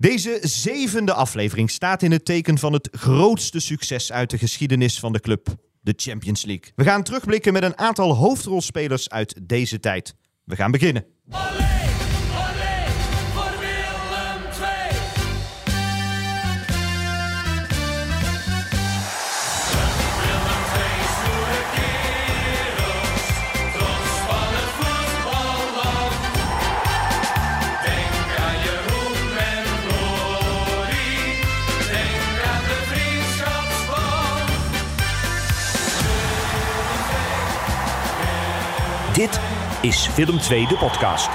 Deze zevende aflevering staat in het teken van het grootste succes uit de geschiedenis van de club, de Champions League. We gaan terugblikken met een aantal hoofdrolspelers uit deze tijd. We gaan beginnen. Is Willem II, de podcast.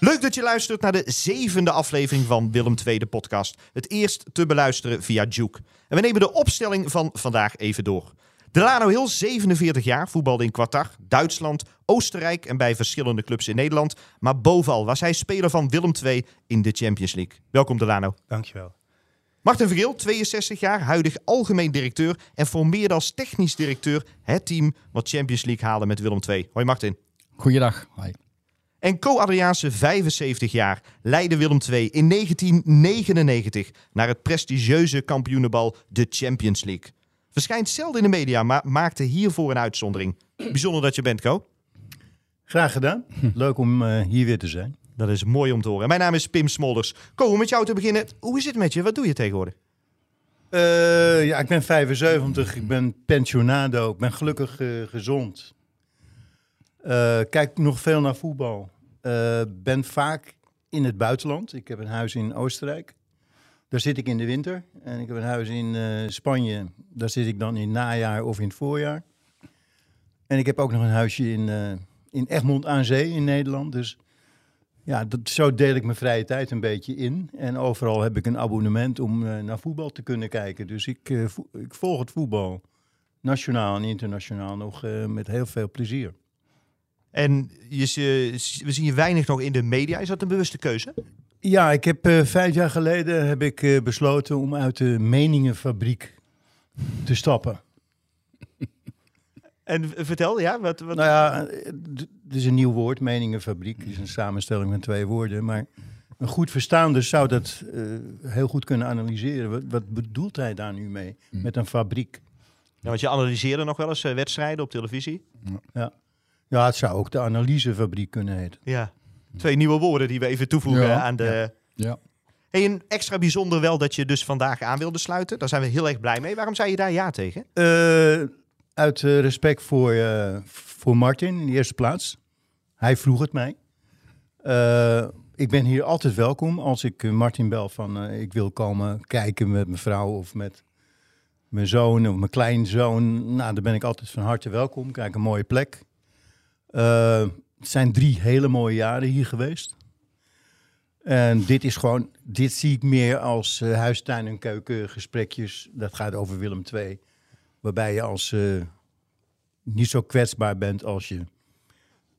Leuk dat je luistert naar de zevende aflevering van Willem II, de podcast. Het eerst te beluisteren via Juke. En we nemen de opstelling van vandaag even door. Delano Hill, 47 jaar, voetbalde in Qatar, Duitsland, Oostenrijk en bij verschillende clubs in Nederland. Maar bovenal was hij speler van Willem II in de Champions League. Welkom Delano. Dankjewel. Martin Vergeel, 62 jaar, huidig algemeen directeur en formeerde als technisch directeur het team wat Champions League haalde met Willem II. Hoi Martin. Goeiedag. Hoi. En Co Adriaanse, 75 jaar, leidde Willem II in 1999 naar het prestigieuze kampioenenbal de Champions League. Verschijnt zelden in de media, maar maakte hiervoor een uitzondering. Bijzonder dat je bent, Co. Graag gedaan. Leuk om eh, hier weer te zijn. Dat is mooi om te horen. Mijn naam is Pim Smolders. Co, om met jou te beginnen. Hoe is het met je? Wat doe je tegenwoordig? Eh, ja, ik ben 75, ik ben pensionado, ik ben gelukkig eh, gezond. Eh, kijk nog veel naar voetbal. Ben vaak in het buitenland. Ik heb een huis in Oostenrijk. Daar zit ik in de winter. En ik heb een huis in Spanje. Daar zit ik dan in het najaar of in het voorjaar. En ik heb ook nog een huisje in, in Egmond aan Zee in Nederland. Dus ja, dat, zo deel ik mijn vrije tijd een beetje in. En overal heb ik een abonnement om eh, naar voetbal te kunnen kijken. Dus ik, eh, vo- ik volg het voetbal, nationaal en internationaal, nog eh, met heel veel plezier. En je, we zien je weinig nog in de media. Is dat een bewuste keuze? Ja, ik heb vijf jaar geleden heb ik, besloten om uit de meningenfabriek te stappen. En vertel, ja, wat... wat... Nou ja, het is een nieuw woord, meningenfabriek. Het is een samenstelling van twee woorden. Maar een goed verstaander zou dat eh, heel goed kunnen analyseren. Wat, wat bedoelt hij daar nu mee, met een fabriek? Ja, want je analyseerde nog wel eens eh, wedstrijden op televisie. Ja, het zou ook de analysefabriek kunnen heten. Ja. Twee nieuwe woorden die we even toevoegen Ja. aan de... Ja. Hey, een extra bijzonder wel dat je dus vandaag aan wilde sluiten. Daar zijn we heel erg blij mee. Waarom zei je daar ja tegen? Eh, uit eh, respect voor, eh, voor Martin in de eerste plaats. Hij vroeg het mij. Eh, ik ben hier altijd welkom als ik Martin bel van ik wil komen kijken met mijn vrouw of met mijn zoon of mijn kleinzoon. Nou, dan ben ik altijd van harte welkom. Kijk, een mooie plek. Het zijn drie hele mooie jaren hier geweest. En dit is gewoon, dit zie ik meer als huistuin- en keukengesprekjes. Dat gaat over Willem II. Waarbij je als eh, niet zo kwetsbaar bent als je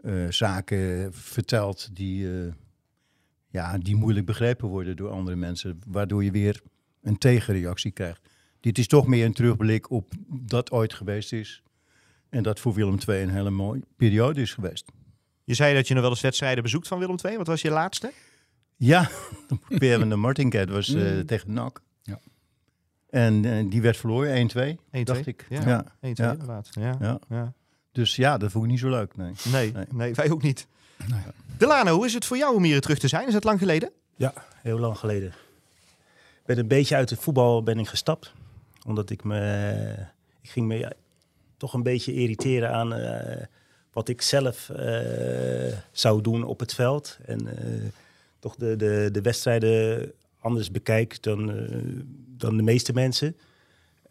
eh, zaken vertelt die, eh, ja, die moeilijk begrepen worden door andere mensen. Waardoor je weer een tegenreactie krijgt. Dit is toch meer een terugblik op dat ooit geweest is. En dat voor Willem II een hele mooie periode is geweest. Je zei dat je nog wel eens wedstrijden bezoekt van Willem II. Wat was je laatste? Ja, weer van de Martinket was eh, tegen NAC. En eh, die werd verloren, 1-2, 1-2. dacht ik. Ja, Ja. 1-2 Ja. inderdaad. Ja. Ja. Ja. Dus ja, dat vond ik niet zo leuk, nee. Nee, nee, Nee. wij ook niet. Nee. Delano, hoe is het voor jou om hier terug te zijn? Is het lang geleden? Ja, heel lang geleden. Ik ben een beetje uit het voetbal ben ik gestapt. Omdat ik me... Ik ging me ja, toch een beetje irriteren aan eh, wat ik zelf eh, zou doen op het veld. En eh, toch de, de, de wedstrijden anders bekijk dan, eh, dan de meeste mensen.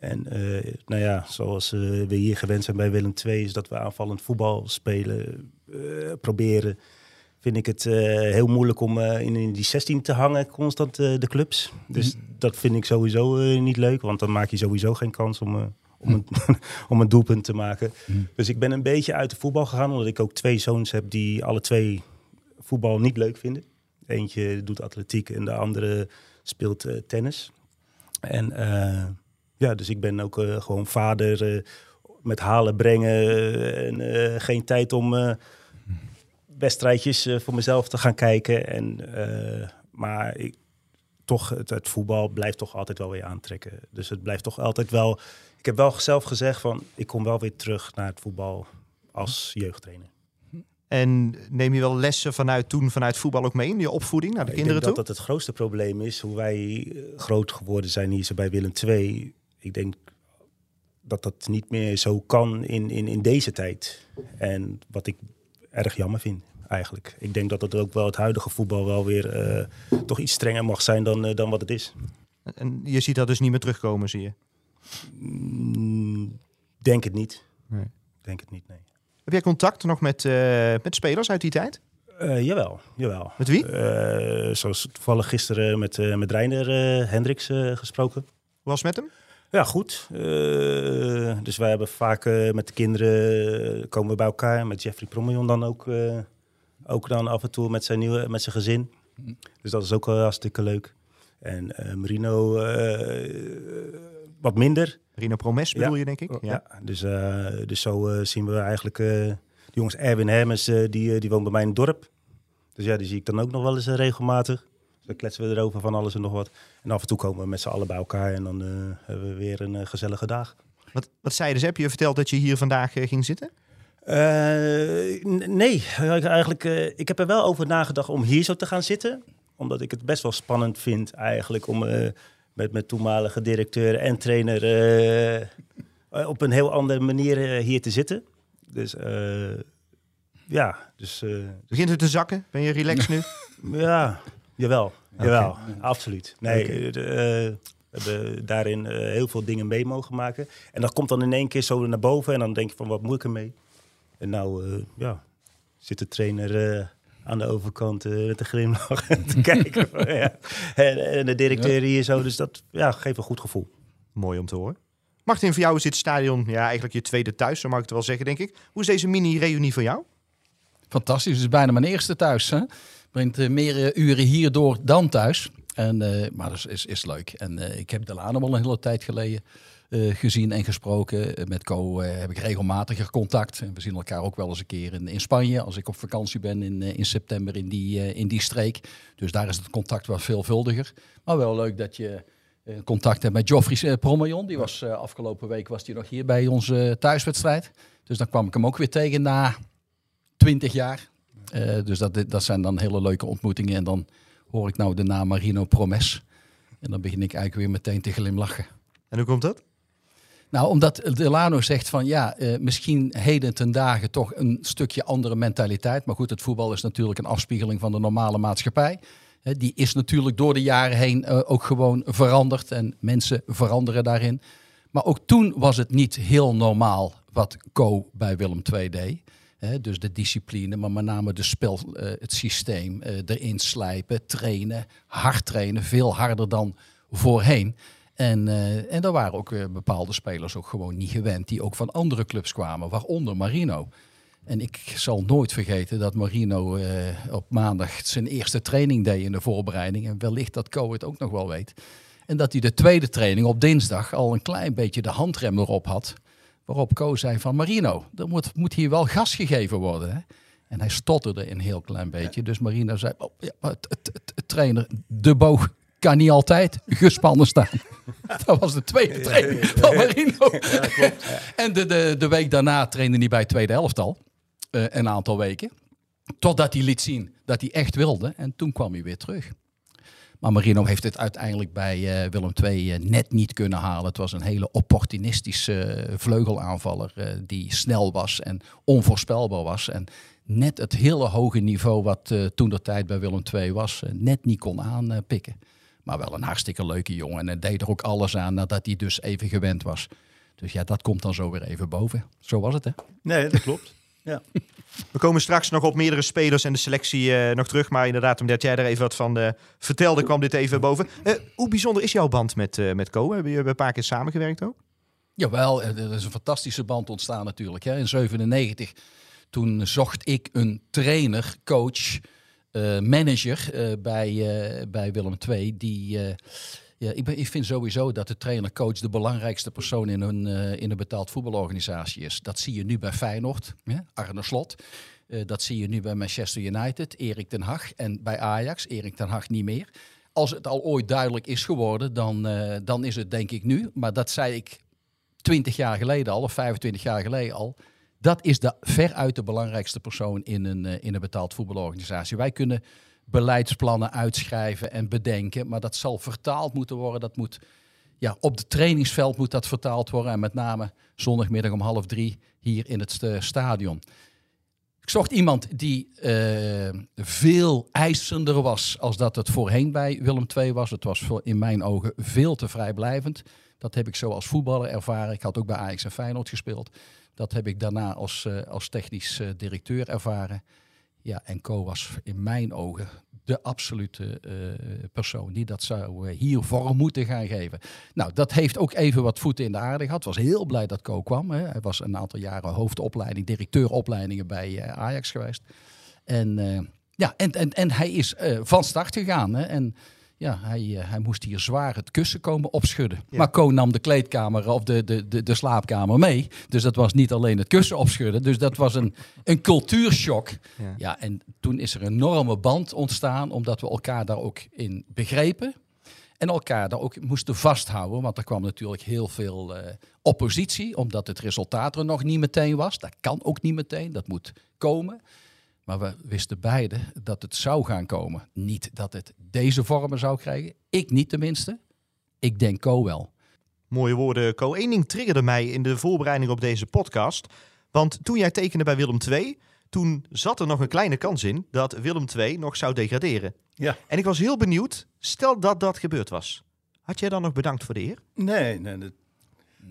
En eh, nou ja, zoals eh, we hier gewend zijn bij Willem II... is dat we aanvallend voetbal spelen, eh, proberen vind ik het heel moeilijk om in, in die 16 te hangen, constant de clubs. Dus dat vind ik sowieso niet leuk, want dan maak je sowieso geen kans om, om, een, om een doelpunt te maken. Dus ik ben een beetje uit de voetbal gegaan, omdat ik ook twee zoons heb die alle twee voetbal niet leuk vinden. Eentje doet atletiek en de andere speelt tennis. En eh, ja, dus ik ben ook eh, gewoon vader, eh, met halen brengen en geen tijd om wedstrijdjes voor mezelf te gaan kijken. En, maar ik, toch, het, het voetbal blijft toch altijd wel weer aantrekken. Dus het blijft toch altijd wel... Ik heb wel zelf gezegd van, ik kom wel weer terug naar het voetbal als jeugdtrainer. En neem je wel lessen vanuit toen, vanuit voetbal ook mee in je opvoeding naar de Ik kinderen denk toe? dat dat het grootste probleem is, hoe wij eh, groot geworden zijn hier zo bij Willem II. Ik denk dat dat niet meer zo kan in, in, in deze tijd. En wat ik erg jammer vind, eigenlijk. Ik denk dat het ook wel het huidige voetbal wel weer eh, toch iets strenger mag zijn dan, eh, dan wat het is. En je ziet dat dus niet meer terugkomen, zie je. Mm, denk het niet. Nee. Denk het niet, nee. Heb jij contact nog met, eh, met spelers uit die tijd? Eh, jawel, jawel. Met wie? Eh, zoals toevallig gisteren met, met Reiner Hendricks gesproken. Hoe was het met hem? Ja, goed. Dus wij hebben vaak met de kinderen komen we bij elkaar. Met Jeffrey Promion dan ook, ook dan af en toe met zijn, nieuwe, met zijn gezin. Dus dat is ook wel hartstikke leuk. En Marino wat minder. Rino Promes bedoel Ja. je, denk ik? Ja. dus, eh, dus zo eh, zien we eigenlijk eh, de jongens Erwin Hermes, die, die woont bij mij in het dorp. Dus ja, die zie ik dan ook nog wel eens regelmatig. Dus dan kletsen we erover van alles en nog wat. En af en toe komen we met z'n allen bij elkaar en dan hebben we weer een gezellige dag. Wat, wat zeiden ze? Heb je verteld dat je hier vandaag ging zitten? Nee, eigenlijk, ik heb er wel over nagedacht om hier zo te gaan zitten. Omdat ik het best wel spannend vind eigenlijk om met mijn toenmalige directeur en trainer eh, eh, op een heel andere manier eh, hier te zitten. Dus ja, dus Begint het te zakken? Ben je relaxed nu? ja, jawel, jawel, absoluut. Nee, we hebben daarin heel veel dingen mee mogen maken. En dat komt dan in één keer zo naar boven en dan denk je van wat moet ik ermee? En nou, ja, zit de trainer aan de overkant eh, met een glimlach te kijken. van, ja. en, en de directeur hier zo, dus dat ja, geeft een goed gevoel. Mooi om te horen. Martin, voor jou is dit stadion ja, eigenlijk je tweede thuis, zo mag ik het wel zeggen, denk ik. Hoe is deze mini-reunie voor jou? Fantastisch, het is bijna mijn eerste thuis. Hè? Brengt eh, meer eh, uren hier door dan thuis. En, eh, maar dat is, is, is leuk. En eh, ik heb Delano al een hele tijd geleden eh, gezien en gesproken. Eh, met Co eh, heb ik regelmatiger contact. En we zien elkaar ook wel eens een keer in, in Spanje. Als ik op vakantie ben in, in september in die, in die streek. Dus daar is het contact wat veelvuldiger. Maar wel leuk dat je contact hebt met Joffrey Promayon. Die was afgelopen week was die nog hier bij onze thuiswedstrijd. Dus dan kwam ik hem ook weer tegen na 20 jaar. Dus dat, dat zijn dan hele leuke ontmoetingen. En dan hoor ik nou de naam Marino Promes. En dan begin ik eigenlijk weer meteen te glimlachen. En hoe komt dat? Nou, omdat Delano zegt van ja, eh, misschien heden ten dagen toch een stukje andere mentaliteit. Maar goed, het voetbal is natuurlijk een afspiegeling van de normale maatschappij. Die is natuurlijk door de jaren heen eh, ook gewoon veranderd. En mensen veranderen daarin. Maar ook toen was het niet heel normaal wat Co bij Willem II deed. Dus de discipline, maar met name de spel, eh, het systeem, erin slijpen, trainen, hard trainen, veel harder dan voorheen. En, eh, en daar waren ook eh, bepaalde spelers ook gewoon niet gewend, die ook van andere clubs kwamen, waaronder Marino. En ik zal nooit vergeten dat Marino eh, op maandag zijn eerste training deed in de voorbereiding. En wellicht dat Co het ook nog wel weet. En dat hij de tweede training op dinsdag al een klein beetje de handrem erop had. Waarop Co zei van Marino, er moet, moet hier wel gas gegeven worden. Hè? En hij stotterde een heel klein beetje. Dus Marino zei, oh, ja, trainer, de boog kan niet altijd gespannen staan. Dat was de tweede training van Marino. En de, de, de week daarna trainde hij bij het tweede elftal. eh, een aantal weken. Totdat hij liet zien dat hij echt wilde. En toen kwam hij weer terug. Maar Marino heeft het uiteindelijk bij eh, Willem II eh, net niet kunnen halen. Het was een hele opportunistische vleugelaanvaller die snel was en onvoorspelbaar was. En net het hele hoge niveau wat toen de tijd bij Willem II was, net niet kon aanpikken. Maar wel een hartstikke leuke jongen. En hij deed er ook alles aan nadat hij dus even gewend was. Dus ja, dat komt dan zo weer even boven. Zo was het, hè? Nee, dat klopt. Ja. We komen straks nog op meerdere spelers en de selectie eh, nog terug. Maar inderdaad, omdat jij er even wat van eh, vertelde, kwam dit even boven. Eh, hoe bijzonder is jouw band met, met Co? Hebben jullie een paar keer samengewerkt ook? Jawel, er is een fantastische band ontstaan natuurlijk. Hè. In 97, toen zocht ik een trainer, coach, eh, manager eh, bij, eh, bij Willem II. Die, Ja, ik, ben, ik vind sowieso dat de trainer-coach de belangrijkste persoon in een, in een betaald voetbalorganisatie is. Dat zie je nu bij Feyenoord, ja, Arne Slot. Dat zie je nu bij Manchester United, Erik ten Hag. En bij Ajax, Erik ten Hag niet meer. Als het al ooit duidelijk is geworden, dan, dan is het denk ik nu. Maar dat zei ik 20 jaar geleden al, of 25 jaar geleden al. Dat is de, veruit de belangrijkste persoon in een, eh, in een betaald voetbalorganisatie. Wij kunnen beleidsplannen uitschrijven en bedenken, maar dat zal vertaald moeten worden. Dat moet, ja, op het trainingsveld moet dat vertaald worden. En met name zondagmiddag om half drie hier in het st- stadion. Ik zocht iemand die eh, veel eisender was als dat het voorheen bij Willem II was. Het was in mijn ogen veel te vrijblijvend. Dat heb ik zo als voetballer ervaren. Ik had ook bij Ajax en Feyenoord gespeeld. Dat heb ik daarna als, eh, als technisch eh, directeur ervaren. Ja, en Co was in mijn ogen de absolute eh, persoon die dat zou hier vorm moeten gaan geven. Nou, dat heeft ook even wat voeten in de aarde gehad. Was heel blij dat Co kwam. Hè. Hij was een aantal jaren hoofdopleiding, directeuropleidingen bij Ajax geweest. En, ja, en, en, en hij is van start gegaan. Hè. En ja, hij, eh, hij moest hier zwaar het kussen komen opschudden. Maar Co nam de kleedkamer of de, de, de, de slaapkamer mee. Dus dat was niet alleen het kussen opschudden. Dus dat was een, een cultuurshock. Ja. Ja. en toen is er een enorme band ontstaan, omdat we elkaar daar ook in begrepen. En elkaar daar ook moesten vasthouden. Want er kwam natuurlijk heel veel eh, oppositie, omdat het resultaat er nog niet meteen was. Dat kan ook niet meteen, dat moet komen. Maar we wisten beide dat het zou gaan komen. Niet dat het deze vormen zou krijgen. Ik niet tenminste. Ik denk Co wel. Mooie woorden, Co. Eén ding triggerde mij in de voorbereiding op deze podcast. Want toen jij tekende bij Willem II, toen zat er nog een kleine kans in dat Willem II nog zou degraderen. Ja. En ik was heel benieuwd, stel dat dat gebeurd was. Had jij dan nog bedankt voor de eer? Nee, nee dat,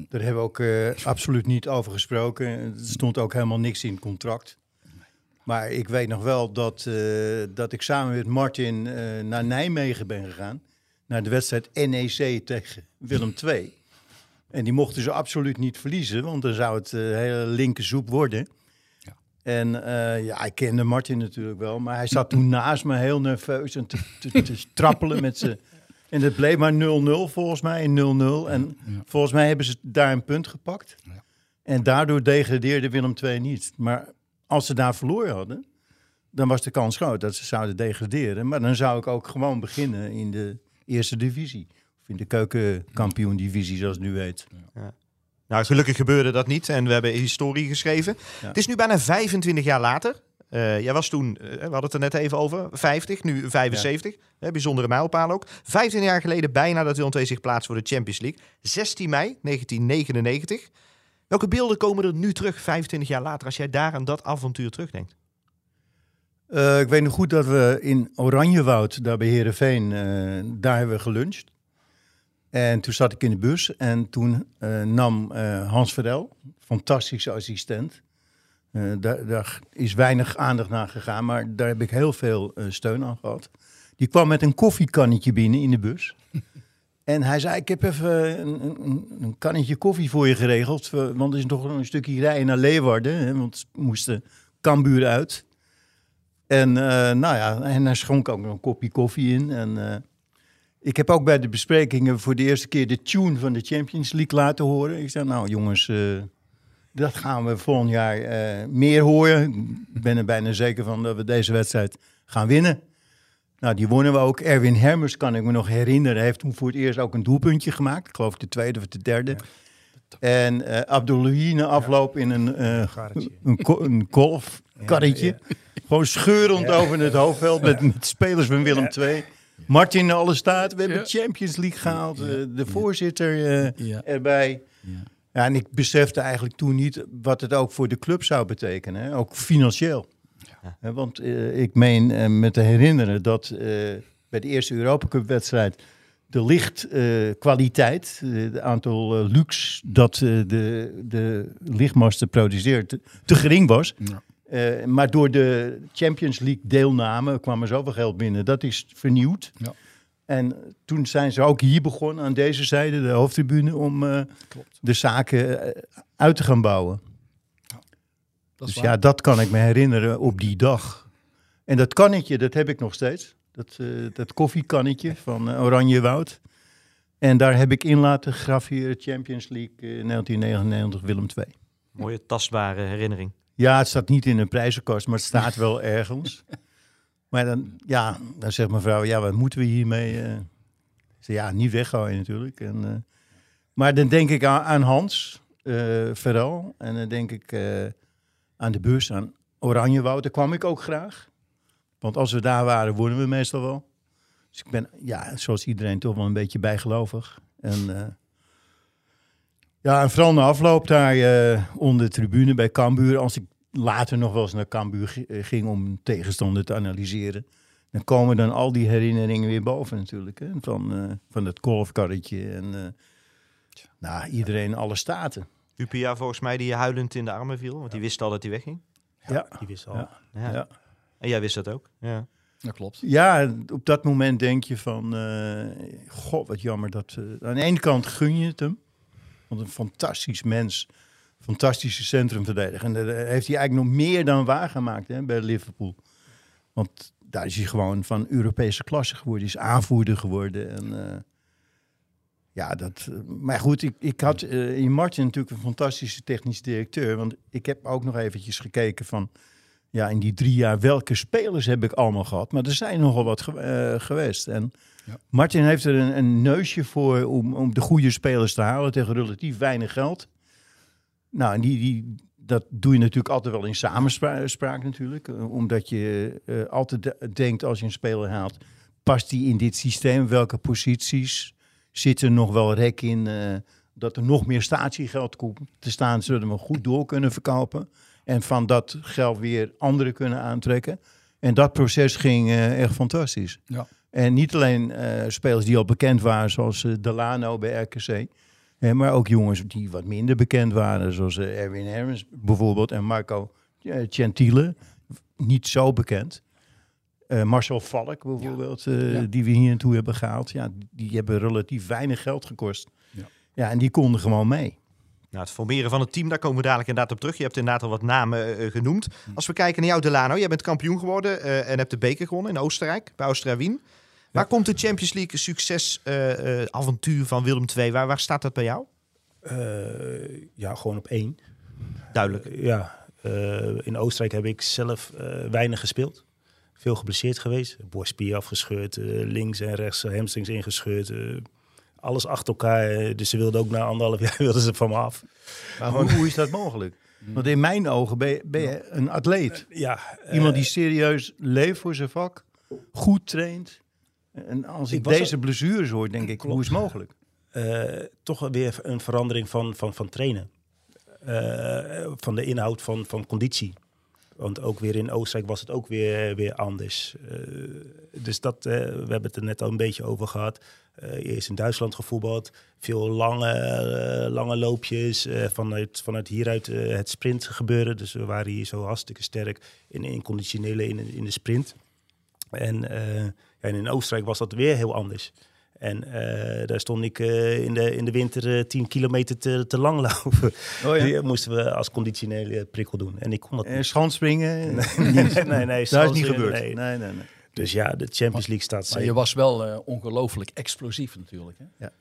daar hebben we ook eh, absoluut niet over gesproken. Er stond ook helemaal niks in het contract. Maar ik weet nog wel dat, eh, dat ik samen met Martin eh, naar Nijmegen ben gegaan. Naar de wedstrijd NEC tegen Willem II. En die mochten ze absoluut niet verliezen, want dan zou het eh, hele linker soep worden. Ja. En ja, ik kende Martin natuurlijk wel, maar hij zat toen naast me heel nerveus en te, te, te trappelen met zijn... En het bleef maar 0-0 volgens mij, 0-0. En volgens mij hebben ze daar een punt gepakt. Ja. En daardoor degradeerde Willem II niet. Maar als ze daar verloren hadden, dan was de kans groot dat ze zouden degraderen. Maar dan zou ik ook gewoon beginnen in de eerste divisie. Of in de keukenkampioen-divisie, zoals het nu heet. Nou, gelukkig gebeurde dat niet en we hebben historie geschreven. Ja. Het is nu bijna 25 jaar later. Eh, jij was toen, eh, we hadden het er net even over, 50, nu 75. Hè, bijzondere mijlpaal ook. 25 jaar geleden bijna dat Willem II zich plaatst voor de Champions League. 16 mei 1999. Welke beelden komen er nu terug, 25 jaar later, als jij daar aan dat avontuur terugdenkt? Eh, ik weet nog goed dat we in Oranjewoud, daar bij Heerenveen, eh daar hebben we geluncht. En toen zat ik in de bus en toen eh, nam Hans Verel, fantastische assistent. daar, daar is weinig aandacht naar gegaan, maar daar heb ik heel veel steun aan gehad. Die kwam met een koffiekannetje binnen in de bus. En hij zei, ik heb even een, een, een kannetje koffie voor je geregeld. Want er is nog een stukje rijden naar Leeuwarden. Hè, want moesten Kambuur uit. En, eh, nou ja, en hij schonk ook nog een kopje koffie in. En eh, ik heb ook bij de besprekingen voor de eerste keer de tune van de Champions League laten horen. Ik zei, nou jongens, eh, dat gaan we volgend jaar meer horen. Ik ben er bijna zeker van dat we deze wedstrijd gaan winnen. Nou, die wonnen we ook. Erwin Hermers, kan ik me nog herinneren, heeft toen voor het eerst ook een doelpuntje gemaakt. Ik geloof de tweede of de derde. En eh Abdullah na afloop in een, eh, een, ko- een golfkarretje. Gewoon scheurend over het hoofdveld met, met spelers van Willem II. Martin in alle staat. We hebben Ja. Champions League gehaald. eh, de voorzitter eh, Ja. erbij. Ja. Ja, en ik besefte eigenlijk toen niet wat het ook voor de club zou betekenen. Hè? Ook financieel. Hè, want eh, ik meen eh, me te herinneren dat eh, bij de eerste Europa Cup wedstrijd de lichtkwaliteit, het aantal lux dat de, de lichtmasten produceert, te, te gering was. Ja. Maar door de Champions League deelname kwam er zoveel geld binnen. Dat is vernieuwd. Ja. En toen zijn ze ook hier begonnen, aan deze zijde, de hoofdtribune, om de zaken uit te gaan bouwen. Dat Dus waar. ja, dat kan ik me herinneren op die dag. En dat kannetje, dat heb ik nog steeds. Dat, eh, dat koffiekannetje van eh, Oranje Woud. En daar heb ik in laten graveren Champions League eh, 1999 Willem II. Mooie tastbare herinnering. Ja, het staat niet in een prijzenkast, maar het staat wel ergens. Maar dan, ja, dan zegt mevrouw, ja, wat moeten we hiermee? eh? Zeg, ja, niet weggooien natuurlijk. En, eh, maar dan denk ik aan, aan Hans, eh Verel. En dan denk ik eh, aan de bus, aan Oranjewoud. Daar kwam ik ook graag. Want als we daar waren, wonnen we meestal wel. Dus ik ben, ja, zoals iedereen, toch wel een beetje bijgelovig. En... eh, ja, en vooral na afloop daar eh, onder de tribune bij Cambuur. Als ik later nog wel eens naar Cambuur eh, ging om tegenstander te analyseren. Dan komen dan al die herinneringen weer boven natuurlijk. Hè? Van, eh, van het golfkarretje en nou, iedereen, alle staten. Upia volgens mij die je huilend in de armen viel, want die wist al dat hij wegging. Ja, Die wist al. Ja. Ja. ja. En jij wist dat ook. Ja. Dat klopt. ja, op dat moment denk je van... eh, God, wat jammer dat... eh, aan de ene kant gun je het hem. Want een fantastisch mens. Fantastische centrumverdediger. En dat heeft hij eigenlijk nog meer dan waargemaakt hè, bij Liverpool. Want daar is hij gewoon van Europese klasse geworden. Is aanvoerder geworden. En, eh, ja, dat, eh, maar goed, ik, ik had eh, in Martin natuurlijk een fantastische technisch directeur. Want ik heb ook nog eventjes gekeken van... Ja, in die drie jaar, welke spelers heb ik allemaal gehad? Maar er zijn nogal wat ge- eh, geweest. En Ja. Martin heeft er een, een neusje voor om, om de goede spelers te halen tegen relatief weinig geld. Nou, en die, die, dat doe je natuurlijk altijd wel in samenspraak natuurlijk. Omdat je altijd de- denkt als je een speler haalt, past die in dit systeem? Welke posities? Zit er nog wel rek in eh, dat er nog meer statiegeld komt te staan, zodat we goed door kunnen verkopen? En van dat geld weer anderen kunnen aantrekken. En dat proces ging eh, echt fantastisch. Ja. En niet alleen eh, spelers die al bekend waren, zoals Delano bij RKC. hè, maar ook jongens die wat minder bekend waren, zoals Erwin Hermans bijvoorbeeld. En Marco Gentile, niet zo bekend. Eh, Marcel Valk bijvoorbeeld, eh, Ja. die we hier naartoe hebben gehaald. Ja, die hebben relatief weinig geld gekost. Ja. Ja, en die konden gewoon mee. Nou, het formeren van het team, daar komen we dadelijk inderdaad op terug. Je hebt inderdaad al wat namen eh, genoemd. Als we kijken naar jou, Delano. Jij bent kampioen geworden eh, en hebt de beker gewonnen in Oostenrijk, bij Austria Wien. Waar komt de Champions League succes eh, eh, avontuur van Willem II? Waar, waar staat dat bij jou? Eh, ja, gewoon op één. Duidelijk. Ja, eh, in Oostenrijk heb ik zelf eh, weinig gespeeld. Veel geblesseerd geweest. Borstspier afgescheurd, eh, links en rechts eh, hamstrings ingescheurd. eh, alles achter elkaar. dus ze wilden ook na anderhalf jaar wilden ze van me af. Maar hoe, hoe is dat mogelijk? Want in mijn ogen ben je, ben je een atleet. Ja, Iemand die serieus leeft voor zijn vak, goed traint. En als ik, deze blessures hoor, denk ik, hoe is het mogelijk? toch weer een verandering van, van, van trainen. Van de inhoud van, van conditie. Want ook weer in Oostenrijk was het ook weer, weer anders. Eh, dus dat, eh, we hebben het er net al een beetje over gehad. Eh, eerst in Duitsland gevoetbald. Veel lange, lange loopjes. vanuit, vanuit hieruit het sprint gebeuren. Dus we waren hier zo hartstikke sterk in, in conditionele in, in de sprint. En, en in Oostenrijk was dat weer heel anders. En eh, daar stond ik eh, in, de, in de winter eh, 10 kilometer te, te lang lopen. Oh ja. Die moesten we als conditionele prikkel doen. En ik kon dat En niet. schandspringen? Nee, nee, nee. Dat is niet gebeurd. nee. Nee, nee, nee. Dus ja, de Champions League staat Maar zeker. je was wel eh, ongelooflijk explosief natuurlijk. Hè? Ja.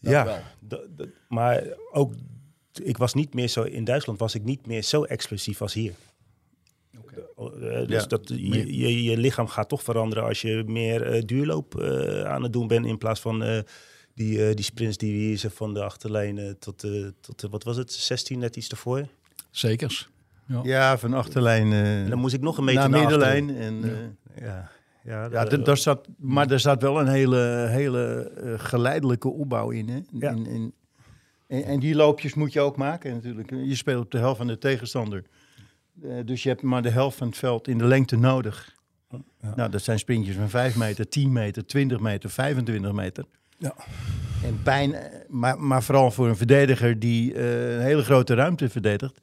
Dat ja, wel. maar ook ik was niet meer zo in Duitsland was ik niet meer zo explosief als hier. Eh, dus Ja. dat, je, je, je lichaam gaat toch veranderen als je meer eh, duurloop eh, aan het doen bent in plaats van eh, die, eh, die sprints die we hier zijn van de achterlijn tot, eh, tot wat was het, 16 net iets ervoor. Zekers. Ja, van achterlijn En dan moest ik nog een meter naar naar middenlijn. En, eh, Ja, ja, ja, daar zat, maar daar zat wel een hele, hele geleidelijke opbouw in. Hè? Ja. In, in, en, en die loopjes moet je ook maken natuurlijk. Je speelt op de helft van de tegenstander. Eh, dus je hebt maar de helft van het veld in de lengte nodig. Ja. Nou, dat zijn sprintjes van 5 meter, 10 meter, 20 meter, 25 meter. Ja. En bijna, maar, maar vooral voor een verdediger die eh, een hele grote ruimte verdedigt.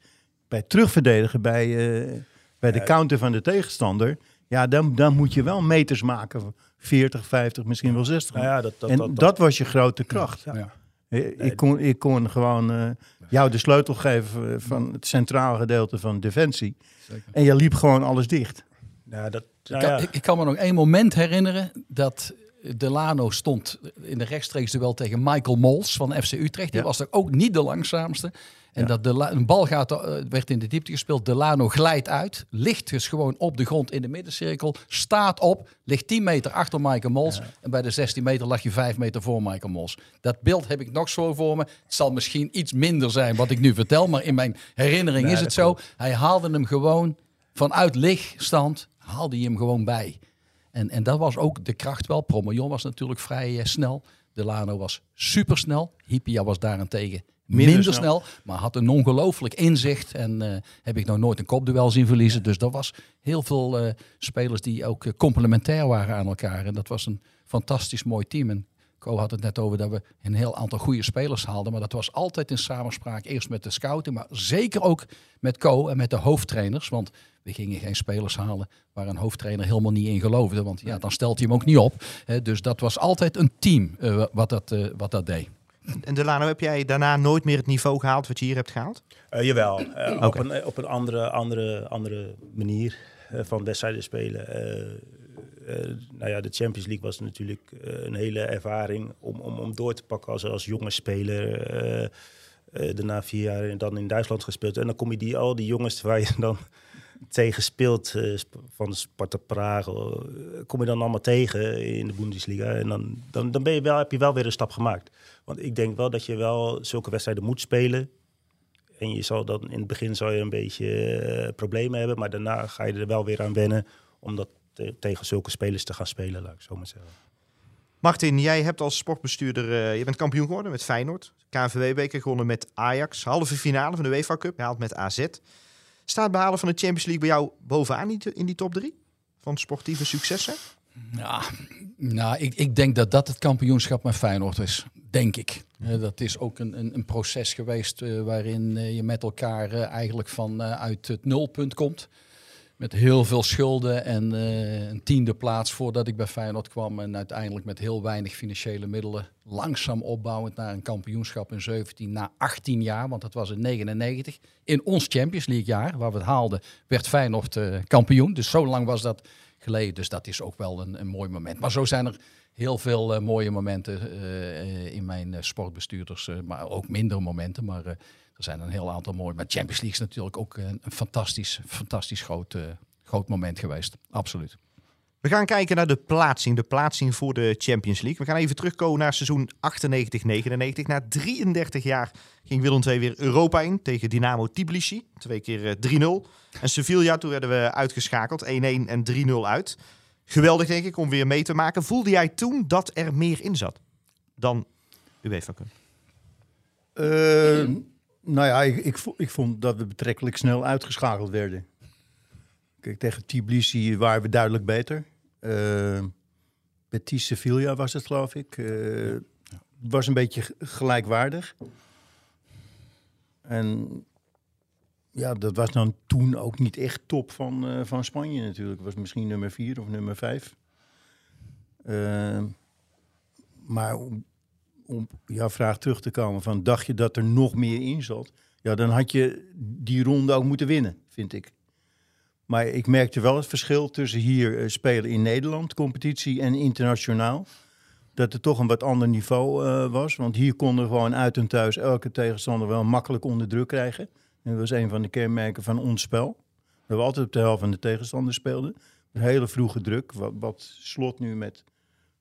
Bij terugverdedigen, bij, eh, bij de Ja. counter van de tegenstander. Ja, dan, dan moet je wel meters maken. van 40, 50, misschien wel 60. Nou ja, dat, dat, en dat, was je grote kracht. Ja. Eh, Ik, kon, ik kon gewoon eh, jou de sleutel geven van het centrale gedeelte van Defensie. Zeker. En je liep gewoon alles dicht. Ja, dat, Ik nou kan, ja. ik, ik kan me nog één moment herinneren dat Delano stond in de rechtstreeks duel tegen Michael Mols van FC Utrecht. Die Ja. was er ook niet de langzaamste. En dat de een bal gaat, eh, werd in de diepte gespeeld. Delano glijdt uit. Ligt dus gewoon op de grond in de middencirkel. Staat op. Ligt 10 meter achter Michael Mols. En bij de 16 meter lag je 5 meter voor Michael Mols. Dat beeld heb ik nog zo voor me. Het zal misschien iets minder zijn wat ik nu vertel. Maar in mijn herinnering Nee, is het zo. Hij haalde hem gewoon vanuit lichtstand. Haalde hij hem gewoon bij. En, en dat was ook de kracht wel. Promojon was natuurlijk vrij eh, snel. Delano was supersnel. Hippia was daarentegen minder, Minder snel. snel. Maar had een ongelooflijk inzicht. En eh, heb ik nog nooit een kopduel zien verliezen. Dus dat was heel veel eh, spelers die ook eh, complementair waren aan elkaar. En dat was een fantastisch mooi team. En Co had het net over dat we een heel aantal goede spelers haalden. Maar dat was altijd in samenspraak. Eerst met de scouting, maar zeker ook met Co en met de hoofdtrainers. Want we gingen geen spelers halen waar een hoofdtrainer helemaal niet in geloofde. Want ja, dan stelt hij hem ook niet op. Hè. Dus dat was altijd een team wat, dat, wat dat deed. En Delano, heb jij daarna nooit meer het niveau gehaald wat je hier hebt gehaald? Eh, jawel, eh, op een, eh, op een andere, andere, andere manier van wedstrijden spelen. Nou ja, de Champions League was natuurlijk een hele ervaring om, om, om door te pakken als, als jonge speler. Daarna vier jaar dan in Duitsland gespeeld. En dan kom je die, al die jongens waar je dan tegen speelt, eh, van Sparta Praag, eh, kom je dan allemaal tegen in de Bundesliga. En dan, dan, dan ben je wel, heb je wel weer een stap gemaakt. Want ik denk wel dat je wel zulke wedstrijden moet spelen. En je zal dan in het begin zal je een beetje eh, problemen hebben, maar daarna ga je er wel weer aan wennen om dat te- tegen zulke spelers te gaan spelen, laat ik zo maar zeggen. Martin, jij hebt als sportbestuurder, je bent kampioen geworden met Feyenoord. KNVB-beker gewonnen met Ajax. Halve finale van de UEFA Cup gehaald met AZ. Staat behalen van de Champions League bij jou bovenaan in die- top drie? Van sportieve successen? Ja, nou, ik, ik denk dat dat het kampioenschap met Feyenoord is. Denk ik. Eh, dat is ook een, een, een proces geweest eh, waarin eh, je met elkaar eigenlijk van eh, uit het nulpunt komt. Met heel veel schulden en eh, een tiende plaats voordat ik bij Feyenoord kwam. En uiteindelijk met heel weinig financiële middelen langzaam opbouwend naar een kampioenschap in 17 na 18 jaar. Want dat was in 99. In ons Champions League jaar, waar we het haalden, werd Feyenoord eh, kampioen. Dus zo lang was dat geleden. Dus dat is ook wel een, een mooi moment. Maar zo zijn er heel veel eh, mooie momenten in mijn sportbestuurders. maar ook minder momenten. Maar er zijn een heel aantal mooie. Maar Champions League is natuurlijk ook een, een fantastisch, fantastisch groot, eh, groot moment geweest. Absoluut. We gaan kijken naar de plaatsing, de plaatsing voor de Champions League. We gaan even terugkomen naar seizoen 98-99. Na 33 jaar ging Willem II weer Europa in tegen Dynamo Tbilisi. Twee keer eh, 3-0. En Sevilla, toen werden we uitgeschakeld. 1-1 en 3-0 uit. Geweldig denk ik om weer mee te maken. Voelde jij toen dat er meer in zat dan UEFA Cup? Eh, nou ja, ik, ik, vo- ik vond dat we betrekkelijk snel uitgeschakeld werden. Kijk, tegen Tbilisi waren we duidelijk beter. Eh Betis Sevilla was het, geloof ik. Het was een beetje gelijkwaardig. En ja, dat was dan toen ook niet echt top van, eh, van Spanje natuurlijk. Was misschien nummer vier of nummer vijf. Maar om, jouw vraag terug te komen van dacht je dat er nog meer in zat? Ja, dan had je die ronde ook moeten winnen, vind ik. Maar ik merkte wel het verschil tussen hier eh, spelen in Nederland, competitie en internationaal. Dat er toch een wat ander niveau eh, was. Want hier konden we gewoon uit en thuis elke tegenstander wel makkelijk onder druk krijgen. En dat was een van de kenmerken van ons spel. Dat we altijd op de helft van de tegenstander speelden. Een hele vroege druk. Wat Slot nu met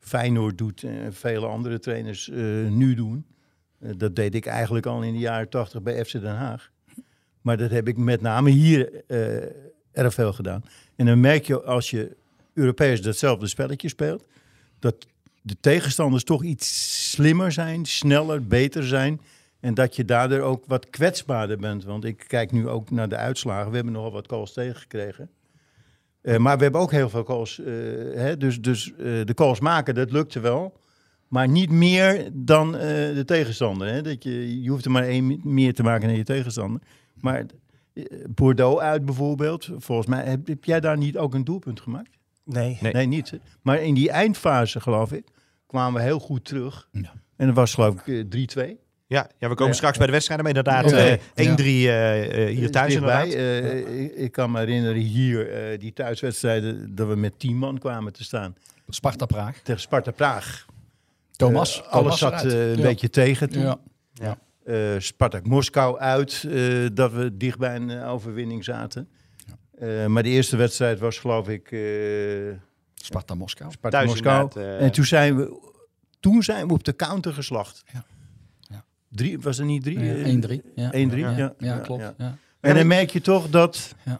Feyenoord doet en vele andere trainers eh, nu doen. Eh, dat deed ik eigenlijk al in de jaren tachtig bij FC Den Haag. Maar dat heb ik met name hier eh, erg veel gedaan. En dan merk je als je Europees datzelfde spelletje speelt, dat de tegenstanders toch iets slimmer zijn, sneller, beter zijn. En dat je daardoor ook wat kwetsbaarder bent. Want ik kijk nu ook naar de uitslagen. We hebben nogal wat calls tegengekregen. Eh, maar we hebben ook heel veel calls. eh, hè, dus dus eh, de calls maken, dat lukte wel. Maar niet meer dan eh, de tegenstander. Hè? Dat je, je hoeft er maar één meer te maken dan je tegenstander. Maar Bordeaux uit bijvoorbeeld. Volgens mij heb, heb jij daar niet ook een doelpunt gemaakt? Nee. Nee. Nee, niet. hè? Maar in die eindfase, geloof ik, kwamen we heel goed terug. Ja. En dat was geloof ik eh, 3-2. Ja, ja, we komen Ja. straks bij de wedstrijden, maar inderdaad Ja. eh, Ja. 1-3 eh, eh, hier thuis Dichtbij. inderdaad. Eh, ik, ik kan me herinneren hier, eh, die thuiswedstrijden, dat we met tien man kwamen te staan. Sparta Praag. Tegen Sparta Praag. Thomas. Thomas alles zat eh, een Ja. beetje tegen toen. Ja. Eh, Spartak Moskou uit, eh, dat we dicht bij een overwinning zaten. Eh, maar de eerste wedstrijd was geloof ik eh Sparta Moskou. Sparta Moskou. En toen zijn, we, toen zijn we op de counter geslacht. Ja. Drie, was er niet drie? Ja, Eh, 1-3. Ja. 1-3, Ja, ja. ja, Ja, klopt. ja. Ja. En dan merk je toch dat Ja.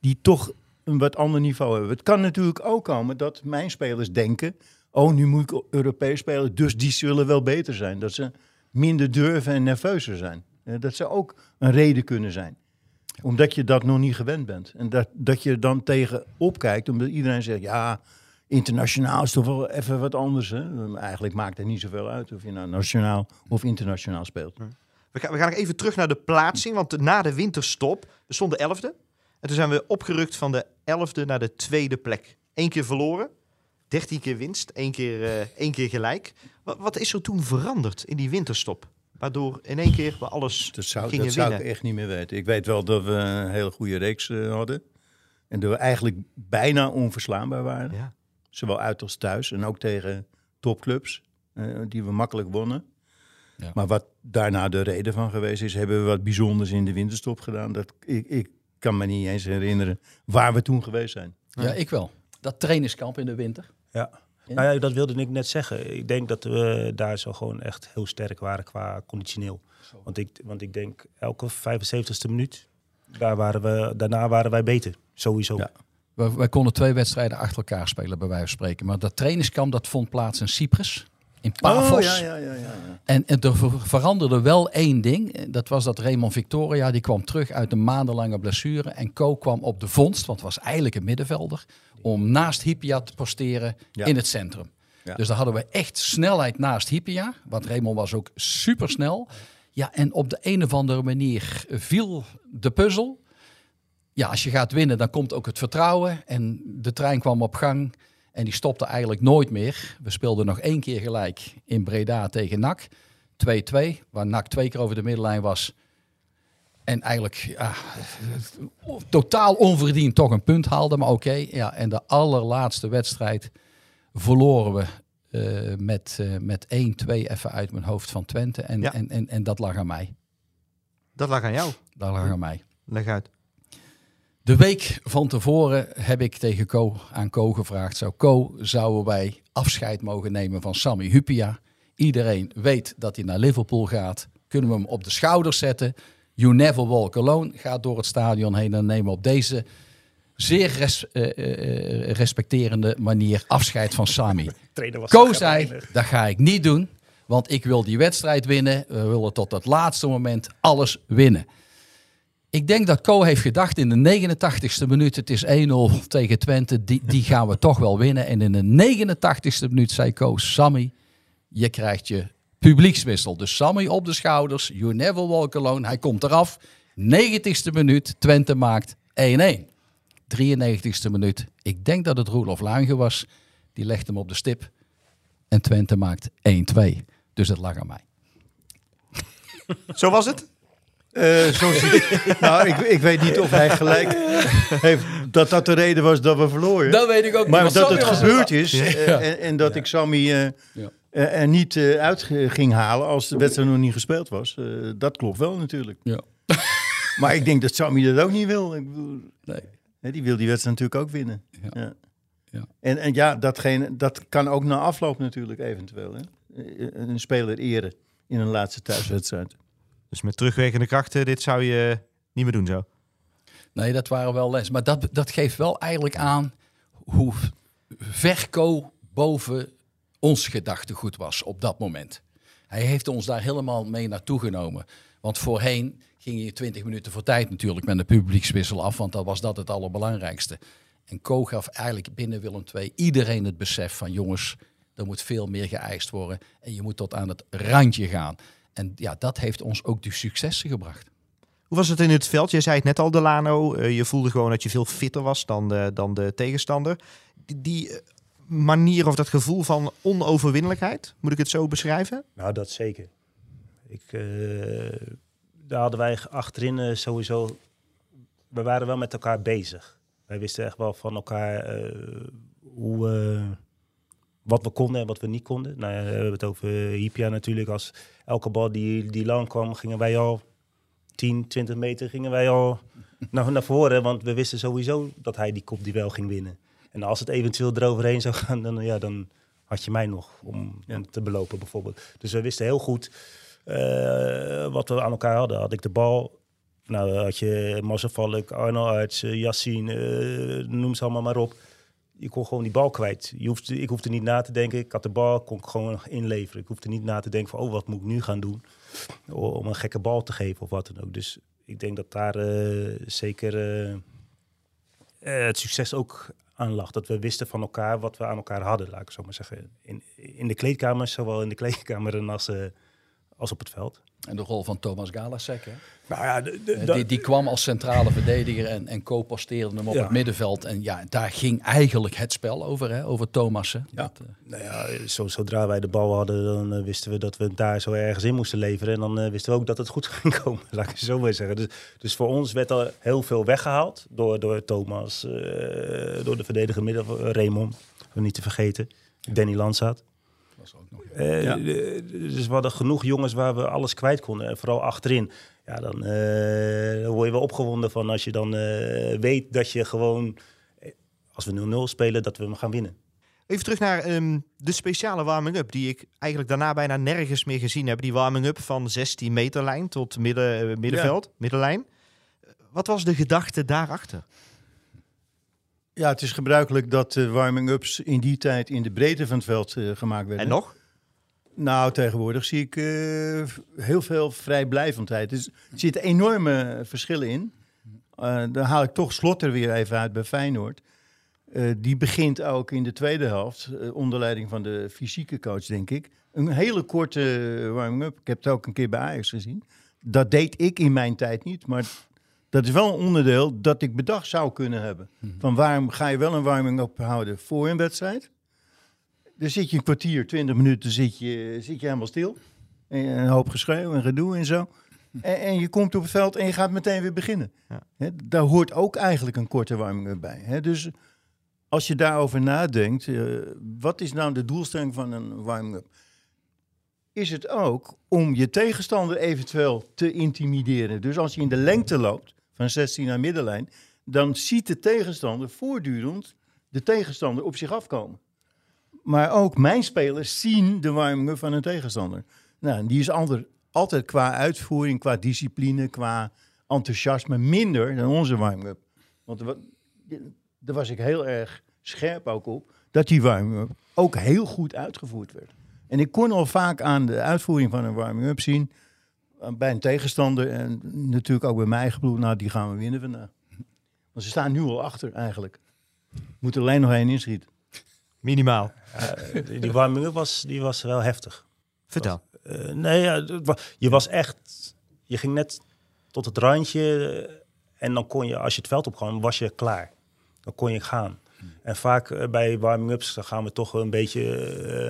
die toch een wat ander niveau hebben. Het kan natuurlijk ook komen dat mijn spelers denken... oh, nu moet ik Europees spelen, dus die zullen wel beter zijn. Dat ze minder durven en nerveuzer zijn. Eh, Dat zou ook een reden kunnen zijn. Omdat je dat nog niet gewend bent. En dat, dat je dan tegen opkijkt, omdat iedereen zegt... ja, internationaal is toch wel even wat anders. Hè? Eigenlijk maakt het niet zoveel uit of je nou nationaal of internationaal speelt. We gaan, we gaan even terug naar de plaatsing, want na de winterstop, we stonden elfde. En toen zijn we opgerukt van de elfde naar de tweede plek. Eén keer verloren, dertien keer winst, één keer, eh, één keer gelijk. Wat, wat is er toen veranderd in die winterstop? Waardoor in één keer we alles Dat zou, gingen dat zou winnen. ik echt niet meer weten. Ik weet wel dat we een hele goede reeks eh, hadden. En dat we eigenlijk bijna onverslaanbaar waren. Ja. Zowel uit als thuis. En ook tegen topclubs. eh, die we makkelijk wonnen. Ja. Maar wat daarna de reden van geweest is... hebben we wat bijzonders in de winterstop gedaan. Dat, ik, ik kan me niet eens herinneren waar we toen geweest zijn. ja, ik wel. Dat trainingskamp in de winter. Ja. Ja. Nou ja, dat wilde ik net zeggen. Ik denk dat we daar zo gewoon echt heel sterk waren qua conditioneel. Want ik, want ik denk elke 75ste minuut, daar waren we, daarna waren wij beter. Sowieso. Ja. We, wij konden twee wedstrijden achter elkaar spelen, bij wijze van spreken. Maar dat trainingskamp dat vond plaats in Cyprus. In Pafos. Oh, ja, ja, ja. En, en er ver- veranderde wel één ding. Dat was dat Raymond Victoria, die kwam terug uit een maandenlange blessure. En Co kwam op de vondst, want was eigenlijk een middenvelder. Om naast Hypia te posteren in het centrum. Ja. Dus daar hadden we echt snelheid naast Hypia. Want Raymond was ook supersnel. Ja, en op de een of andere manier viel de puzzel. Ja, als je gaat winnen, dan komt ook het vertrouwen. En de trein kwam op gang. En die stopte eigenlijk nooit meer. We speelden nog één keer gelijk in Breda tegen NAC. 2-2, waar NAC twee keer over de middenlijn was. En eigenlijk ja, totaal onverdiend toch een punt haalde. Maar oké, ja, en de allerlaatste wedstrijd verloren we eh, met, eh, met 1-2 even uit mijn hoofd van Twente. En, Ja. en, en, en dat lag aan mij. Dat lag aan jou. Dat lag aan mij. Leg uit. De week van tevoren heb ik tegen Co aan Co gevraagd: zou Co zouden wij afscheid mogen nemen van Sammy Hupia? Iedereen weet dat hij naar Liverpool gaat. Kunnen we hem op de schouders zetten? You never walk alone. Gaat door het stadion heen en nemen op deze zeer res- eh, eh, respecterende manier afscheid van was Co zei, dat ga ik niet doen, want ik wil die wedstrijd winnen. We willen tot het laatste moment alles winnen. Ik denk dat Co heeft gedacht in de 89ste minuut, het is 1-0 tegen Twente, die, die gaan we toch wel winnen. En in de 89ste minuut zei Co, Sammy, je krijgt je publiekswissel. Dus Sammy op de schouders, you never walk alone, hij komt eraf. 90ste minuut, Twente maakt 1-1. 93ste minuut, ik denk dat het Roelof Lange was, die legt hem op de stip. En Twente maakt 1-2. Dus het lag aan mij. Zo was het? Eh, zo zie- nou, ik, ik weet niet of hij gelijk heeft dat dat de reden was dat we verloren. Dat weet ik ook maar niet. dat Sammy het gebeurd is eh, en, en dat ik Sammy eh, Ja. eh, er niet eh, uit ging halen als de wedstrijd nog niet gespeeld was. eh, dat klopt wel natuurlijk. Ja. Maar ik denk dat Sammy dat ook niet wil. Ik bedoel, Nee. hè, die wil die wedstrijd natuurlijk ook winnen. Ja. Ja. Ja. En, en ja, datgene, dat kan ook na afloop natuurlijk eventueel. Hè? Een speler eren in een laatste thuiswedstrijd. Dus met terugwerkende krachten, dit zou je niet meer doen zo. Nee, dat waren wel les. Maar dat, dat geeft wel eigenlijk aan hoe ver Co boven ons gedachtegoed was op dat moment. Hij heeft ons daar helemaal mee naartoe genomen. Want voorheen ging je 20 minuten voor tijd natuurlijk met een publiekswissel af, want dat was dat het allerbelangrijkste. En Co gaf eigenlijk binnen Willem II iedereen het besef van jongens, er moet veel meer geëist worden en je moet tot aan het randje gaan. En ja, dat heeft ons ook die successen gebracht. Hoe was het in het veld? Je zei het net al, Delano. eh, je voelde gewoon dat je veel fitter was dan de, dan de tegenstander. Die, die eh, manier of dat gevoel van onoverwinnelijkheid, moet ik het zo beschrijven? Nou, dat zeker. Ik, eh, daar hadden wij achterin sowieso... We waren wel met elkaar bezig. Wij wisten echt wel van elkaar eh, hoe, wat we konden en wat we niet konden. Nou ja, we hebben het over Hypia natuurlijk. Als elke bal die, die lang kwam, gingen wij al 10, 20 meter gingen wij al naar, naar voren. Want we wisten sowieso dat hij die kopduel ging winnen. En als het eventueel eroverheen zou gaan, dan, ja, dan had je mij nog om, om te belopen bijvoorbeeld. Dus we wisten heel goed eh, wat we aan elkaar hadden. Had ik de bal, nou had je Marcel Valk, Arno Arts, eh, Yassine, eh, noem ze allemaal maar op. Je kon gewoon die bal kwijt. Ik hoefde niet na te denken. Ik had de bal, kon ik gewoon inleveren. Ik hoefde niet na te denken van, oh, wat moet ik nu gaan doen? Om een gekke bal te geven of wat dan ook. Dus ik denk dat daar eh, zeker eh, eh, het succes ook aan lag. Dat we wisten van elkaar wat we aan elkaar hadden, laat ik zo maar zeggen. In, in de kleedkamer, zowel in de kleedkamer als, als op het veld. En de rol van Thomas Galasek, hè? Nou ja, de, de- Eh, die, die kwam als centrale verdediger en, en co-posteerde hem op Ja. het middenveld. En ja, daar ging eigenlijk het spel over, hè? over Thomassen. Ja. Dat, eh, Nou ja, zo, zodra wij de bal hadden, dan eh, wisten we dat we het daar zo ergens in moesten leveren. En dan wisten we ook dat het goed ging komen, laat ik het zo maar zeggen. Dus, dus voor ons werd er heel veel weggehaald door, door Thomas, door de verdediger midden, Raymond, om niet te vergeten, Danny Landsaat. Eh, Ja. Dus we hadden genoeg jongens waar we alles kwijt konden. En vooral achterin. Ja, dan eh, word je wel opgewonden van als je dan eh, weet dat je gewoon, als we 0-0 spelen, dat we hem gaan winnen. Even terug naar ehm, de speciale warming-up, die ik eigenlijk daarna bijna nergens meer gezien heb. Die warming-up van 16 meter lijn tot midden, middenveld, middenlijn. Wat was de gedachte daarachter? Ja, het is gebruikelijk dat de warming-ups in die tijd in de breedte van het veld eh, gemaakt werden. En nog? Nou, tegenwoordig zie ik eh, heel veel vrijblijvendheid. Dus er zitten enorme verschillen in. Eh dan haal ik toch Slot er weer even uit bij Feyenoord. Eh, die begint ook in de tweede helft, onder leiding van de fysieke coach, denk ik. Een hele korte warming-up. Ik heb het ook een keer bij Ajax gezien. Dat deed ik in mijn tijd niet, maar dat is wel een onderdeel dat ik bedacht zou kunnen hebben. Van waarom ga je wel een warming-up houden voor een wedstrijd? Dan zit je een kwartier, twintig minuten zit je, zit je helemaal stil. En een hoop geschreeuw en gedoe en zo. En, en je komt op het veld en je gaat meteen weer beginnen. Ja. Daar hoort ook eigenlijk een korte warming-up bij. Dus als je daarover nadenkt, eh, wat is nou de doelstelling van een warming-up? Is het ook om je tegenstander eventueel te intimideren? Dus als je in de lengte loopt, van 16 naar middenlijn, dan ziet de tegenstander voortdurend de tegenstander op zich afkomen. Maar ook mijn spelers zien de warming-up van een tegenstander. Nou, die is ander, altijd qua uitvoering, qua discipline, qua enthousiasme minder dan onze warming-up. Want wa- daar was ik heel erg scherp ook op, dat die warming-up ook heel goed uitgevoerd werd. En ik kon al vaak aan de uitvoering van een warming-up zien, eh, bij een tegenstander en natuurlijk ook bij mijn eigen ploeg, nou die gaan we winnen vandaag. Want ze staan nu al achter eigenlijk. Moet er alleen nog één inschieten. Minimaal. Die- Die warming-up was, die was wel heftig. Vertel. Eh, nee, ja, je was echt... Je ging net tot het randje eh, en dan kon je, als je het veld opkwam, was je klaar. Dan kon je gaan. En vaak eh, bij warming-ups dan gaan we toch een beetje,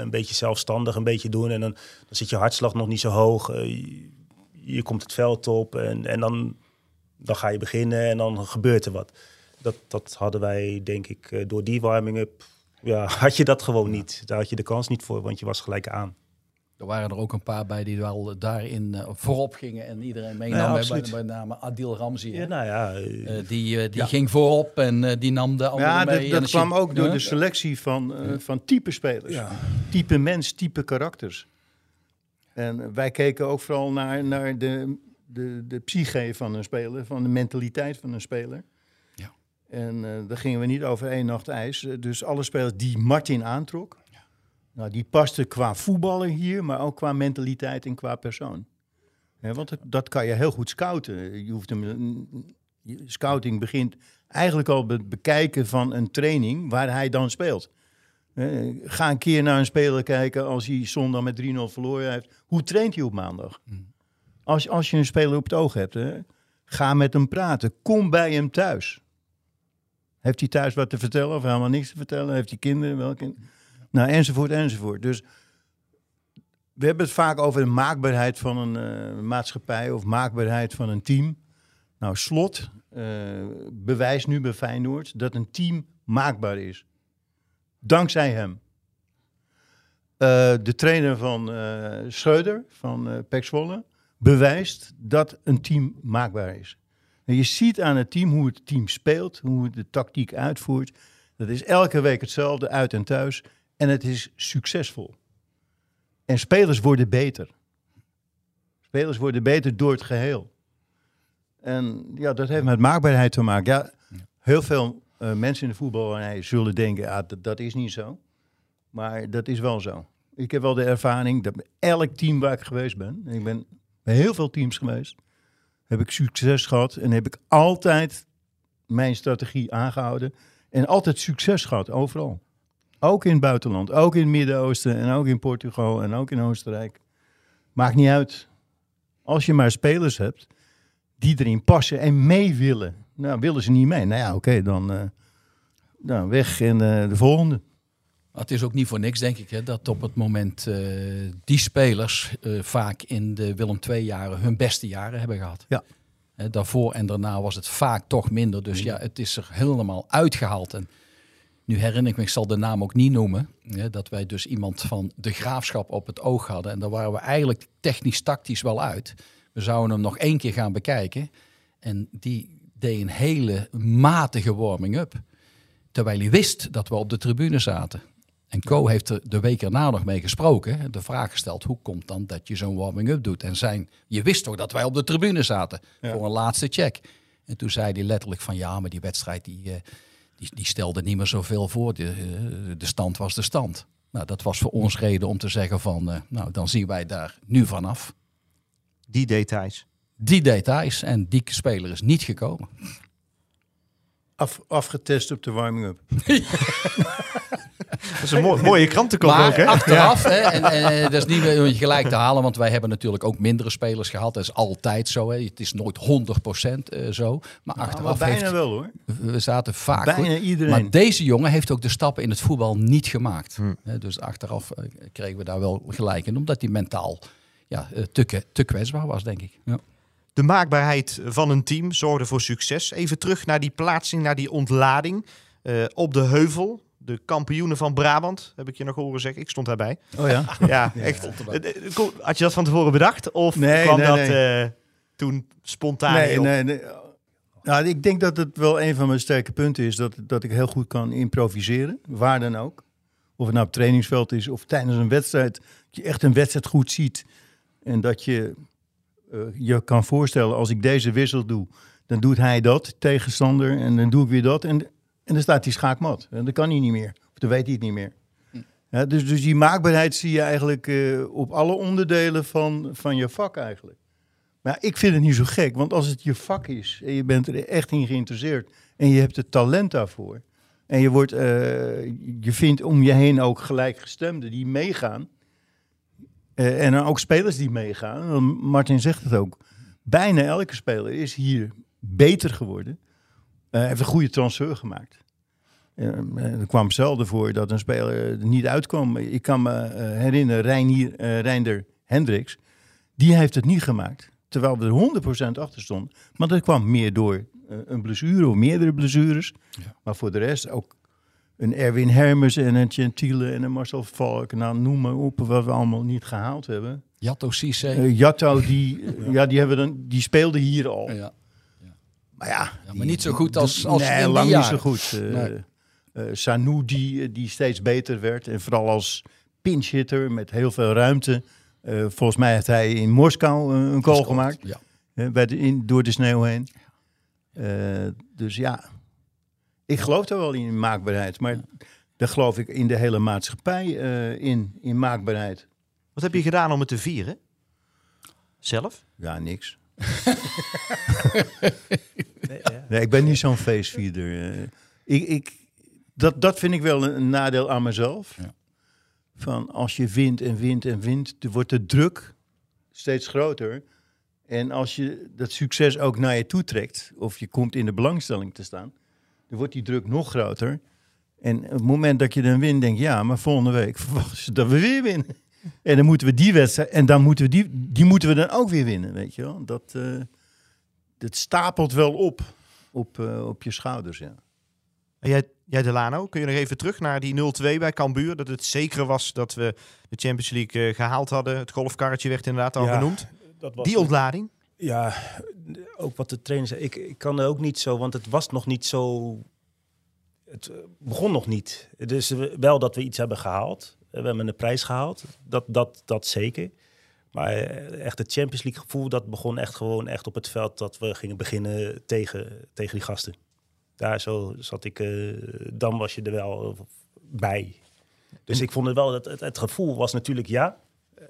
een beetje zelfstandig een beetje doen. En dan, dan zit je hartslag nog niet zo hoog. je, je komt het veld op en, en dan, dan ga je beginnen en dan gebeurt er wat. Dat, dat hadden wij, denk ik, eh, door die warming-up... Ja, had je dat gewoon niet. Daar had je de kans niet voor, want je was gelijk aan. Er waren er ook een paar bij die wel daarin eh, voorop gingen en iedereen meenam. bij, absoluut. bij name Adil Ramzi. Ja, nou ja, eh, Eh, die die ging voorop en eh, die nam de anderen Ja, mee. dat, En dat kwam je- ook door de selectie van, eh, van type spelers. Type mens, type karakters. En wij keken ook vooral naar, naar de, de, de psyche van een speler, van de mentaliteit van een speler. Ja. En eh daar gingen we niet over één nacht ijs. Eh, Dus alle spelers die Martin aantrok, nou, die pasten qua voetballer hier, maar ook qua mentaliteit en qua persoon. Hè, want dat, dat kan je heel goed scouten. Je hoeft hem, je- scouting begint eigenlijk al bij het bekijken van een training waar hij dan speelt. Ga een keer naar een speler kijken als hij zondag met 3-0 verloren heeft. Hoe traint hij op maandag? Als, als je een speler op het oog hebt, hè, ga met hem praten. Kom bij hem thuis. Heeft hij thuis wat te vertellen of helemaal niks te vertellen? Heeft hij kinderen? Welke? Nou, enzovoort, enzovoort. Dus we hebben het vaak over de maakbaarheid van een eh, maatschappij of maakbaarheid van een team. Nou, Slot eh, bewijst nu bij Feyenoord dat een team maakbaar is. Dankzij hem. Eh, de trainer van Schreuder, van eh Pek Zwolle, bewijst dat een team maakbaar is. Je ziet aan het team hoe het team speelt, hoe het de tactiek uitvoert. Dat is elke week hetzelfde, uit en thuis. En het is succesvol. En spelers worden beter. Spelers worden beter door het geheel. En ja, dat heeft met maakbaarheid te maken. Ja, heel veel eh, mensen in de voetballerij zullen denken, ah, dat, dat is niet zo. Maar dat is wel zo. Ik heb wel de ervaring dat elk team waar ik geweest ben, en ik ben bij heel veel teams geweest, heb ik succes gehad en heb ik altijd mijn strategie aangehouden. En altijd succes gehad, overal. Ook in het buitenland, ook in het Midden-Oosten en ook in Portugal en ook in Oostenrijk. Maakt niet uit. Als je maar spelers hebt die erin passen en mee willen. Nou, willen ze niet mee. Nou ja, oké, dan, eh, weg en eh, de volgende. Maar Het is ook niet voor niks, denk ik, hè, dat op het moment eh, die spelers eh, vaak in de Willem II-jaren hun beste jaren hebben gehad. Ja. Hè, daarvoor en daarna was het vaak toch minder. Dus ja, het is er helemaal uitgehaald. En nu herinner ik me, ik zal de naam ook niet noemen, hè, dat wij dus iemand van de graafschap op het oog hadden. En daar waren we eigenlijk technisch-tactisch wel uit. We zouden hem nog één keer gaan bekijken. En die deed een hele matige warming-up. Terwijl hij wist dat we op de tribune zaten. En Co heeft er de week erna nog mee gesproken. De vraag gesteld, hoe komt dan dat je zo'n warming-up doet? En zijn, je wist toch dat wij op de tribune zaten voor een laatste check. En toen zei hij letterlijk van ja, maar die wedstrijd die, eh, die, die stelde niet meer zoveel voor. De, eh, de stand was de stand. Nou, dat was voor ons reden om te zeggen van, eh, nou dan zien wij daar nu vanaf. Die details. Die details en die speler is niet gekomen. Af, afgetest op de warming-up. Dat is een mooi- mooie krantenkop Maar ook, hè? achteraf, hè, en, en, dat is niet meer om je gelijk te halen, want wij hebben natuurlijk ook mindere spelers gehad. Dat is altijd zo. Hè. Het is nooit 100% eh, zo. Maar Maar achteraf bijna heeft, wel hoor. we zaten vaak Bijna goed. iedereen. Maar deze jongen heeft ook de stappen in het voetbal niet gemaakt. Hè, Dus achteraf eh, kregen we daar wel gelijk in, omdat hij mentaal ja, eh, te, te kwetsbaar was, denk ik. Ja. De maakbaarheid van een team zorgde voor succes. Even terug naar die plaatsing, naar die ontlading. eh, op de heuvel, de kampioenen van Brabant, heb ik je nog horen zeggen. Ik stond daarbij. Oh ja? Ja, echt. Eh, eh, kon- Had je dat van tevoren bedacht? Of Nee, kwam nee, dat nee. eh, toen spontaan Nee, op? nee, nee. Nou, ik denk dat het wel een van mijn sterke punten is dat, dat ik heel goed kan improviseren, waar dan ook. Of het nou op trainingsveld is of tijdens een wedstrijd. Dat je echt een wedstrijd goed ziet. En dat je eh, je kan voorstellen, als ik deze wissel doe, dan doet hij dat, tegenstander, en dan doe ik weer dat. En, en dan staat hij schaakmat. En dan kan hij niet meer. Of dan weet hij het niet meer. Dus, dus die maakbaarheid zie je eigenlijk eh, op alle onderdelen van, van je vak eigenlijk. Maar ik vind het niet zo gek, want als het je vak is en je bent er echt in geïnteresseerd en je hebt het talent daarvoor en je, wordt, eh, je vindt om je heen ook gelijkgestemden die meegaan eh, en dan ook spelers die meegaan. Martin zegt het ook, bijna elke speler is hier beter geworden, heeft een goede transfer gemaakt. Eh, er kwam zelden voor dat een speler er niet uitkwam. Ik kan me eh, herinneren, Reinier, eh, Reinder Hendricks, die heeft het niet gemaakt. Terwijl we er 100% achter stonden. Maar dat kwam meer door eh, een blessure of meerdere blessures. Maar voor de rest ook een Erwin Hermes en een Gentile en een Marcel Valk. Nou, noem maar op wat we allemaal niet gehaald hebben. Jatto Cisse. Eh Jatto, die, ja, die, hebben dan, die speelde hier al. ja. Maar ja, Ja, maar niet zo goed als, als nee, in die lang niet zo goed. Eh Nee. eh, Sanu die, die steeds beter werd. En vooral als pinch hitter met heel veel ruimte. Eh, volgens mij heeft hij in Moskou eh, een goal Gescoord, gemaakt. Ja. bij de, in, door de sneeuw heen. Eh, dus ja, ik geloof er wel in maakbaarheid. Maar daar geloof ik in de hele maatschappij eh, in, in maakbaarheid. Wat heb je gedaan om het te vieren? Zelf? Ja, niks. Nee, ja. Nee, ik ben niet zo'n feestvierder. ik, ik, dat, dat vind ik wel een, een nadeel aan mezelf. Ja. Van als je wint en wint en wint, dan wordt de druk steeds groter. En als je dat succes ook naar je toe trekt, of je komt in de belangstelling te staan, dan wordt die druk nog groter. En op het moment dat je dan wint, denk je, ja, maar volgende week verwachten ze dat we weer winnen. En dan moeten we die wedstrijd, en dan moeten we die, die moeten we dan ook weer winnen, weet je wel. Dat, eh, dat stapelt wel op, op, eh, op je schouders, ja. En jij, jij Delano, kun je nog even terug naar die 0-2 bij Cambuur? Dat het zeker was dat we de Champions League eh, gehaald hadden. Het golfkarretje werd inderdaad al Ja, genoemd. Dat was Die ontlading. Ja, ook wat de trainer zei. Ik, ik kan er ook niet zo, want het was nog niet zo. Het begon nog niet. Dus wel dat we iets hebben gehaald. Eh, We hebben een prijs gehaald. Dat, dat, dat zeker. Maar eh, echt het Champions League gevoel, dat begon echt gewoon echt op het veld dat we gingen beginnen tegen, tegen die gasten. Daar zo zat ik, eh, dan was je er wel bij. Dus ik vond het wel, het, het, gevoel was natuurlijk ja,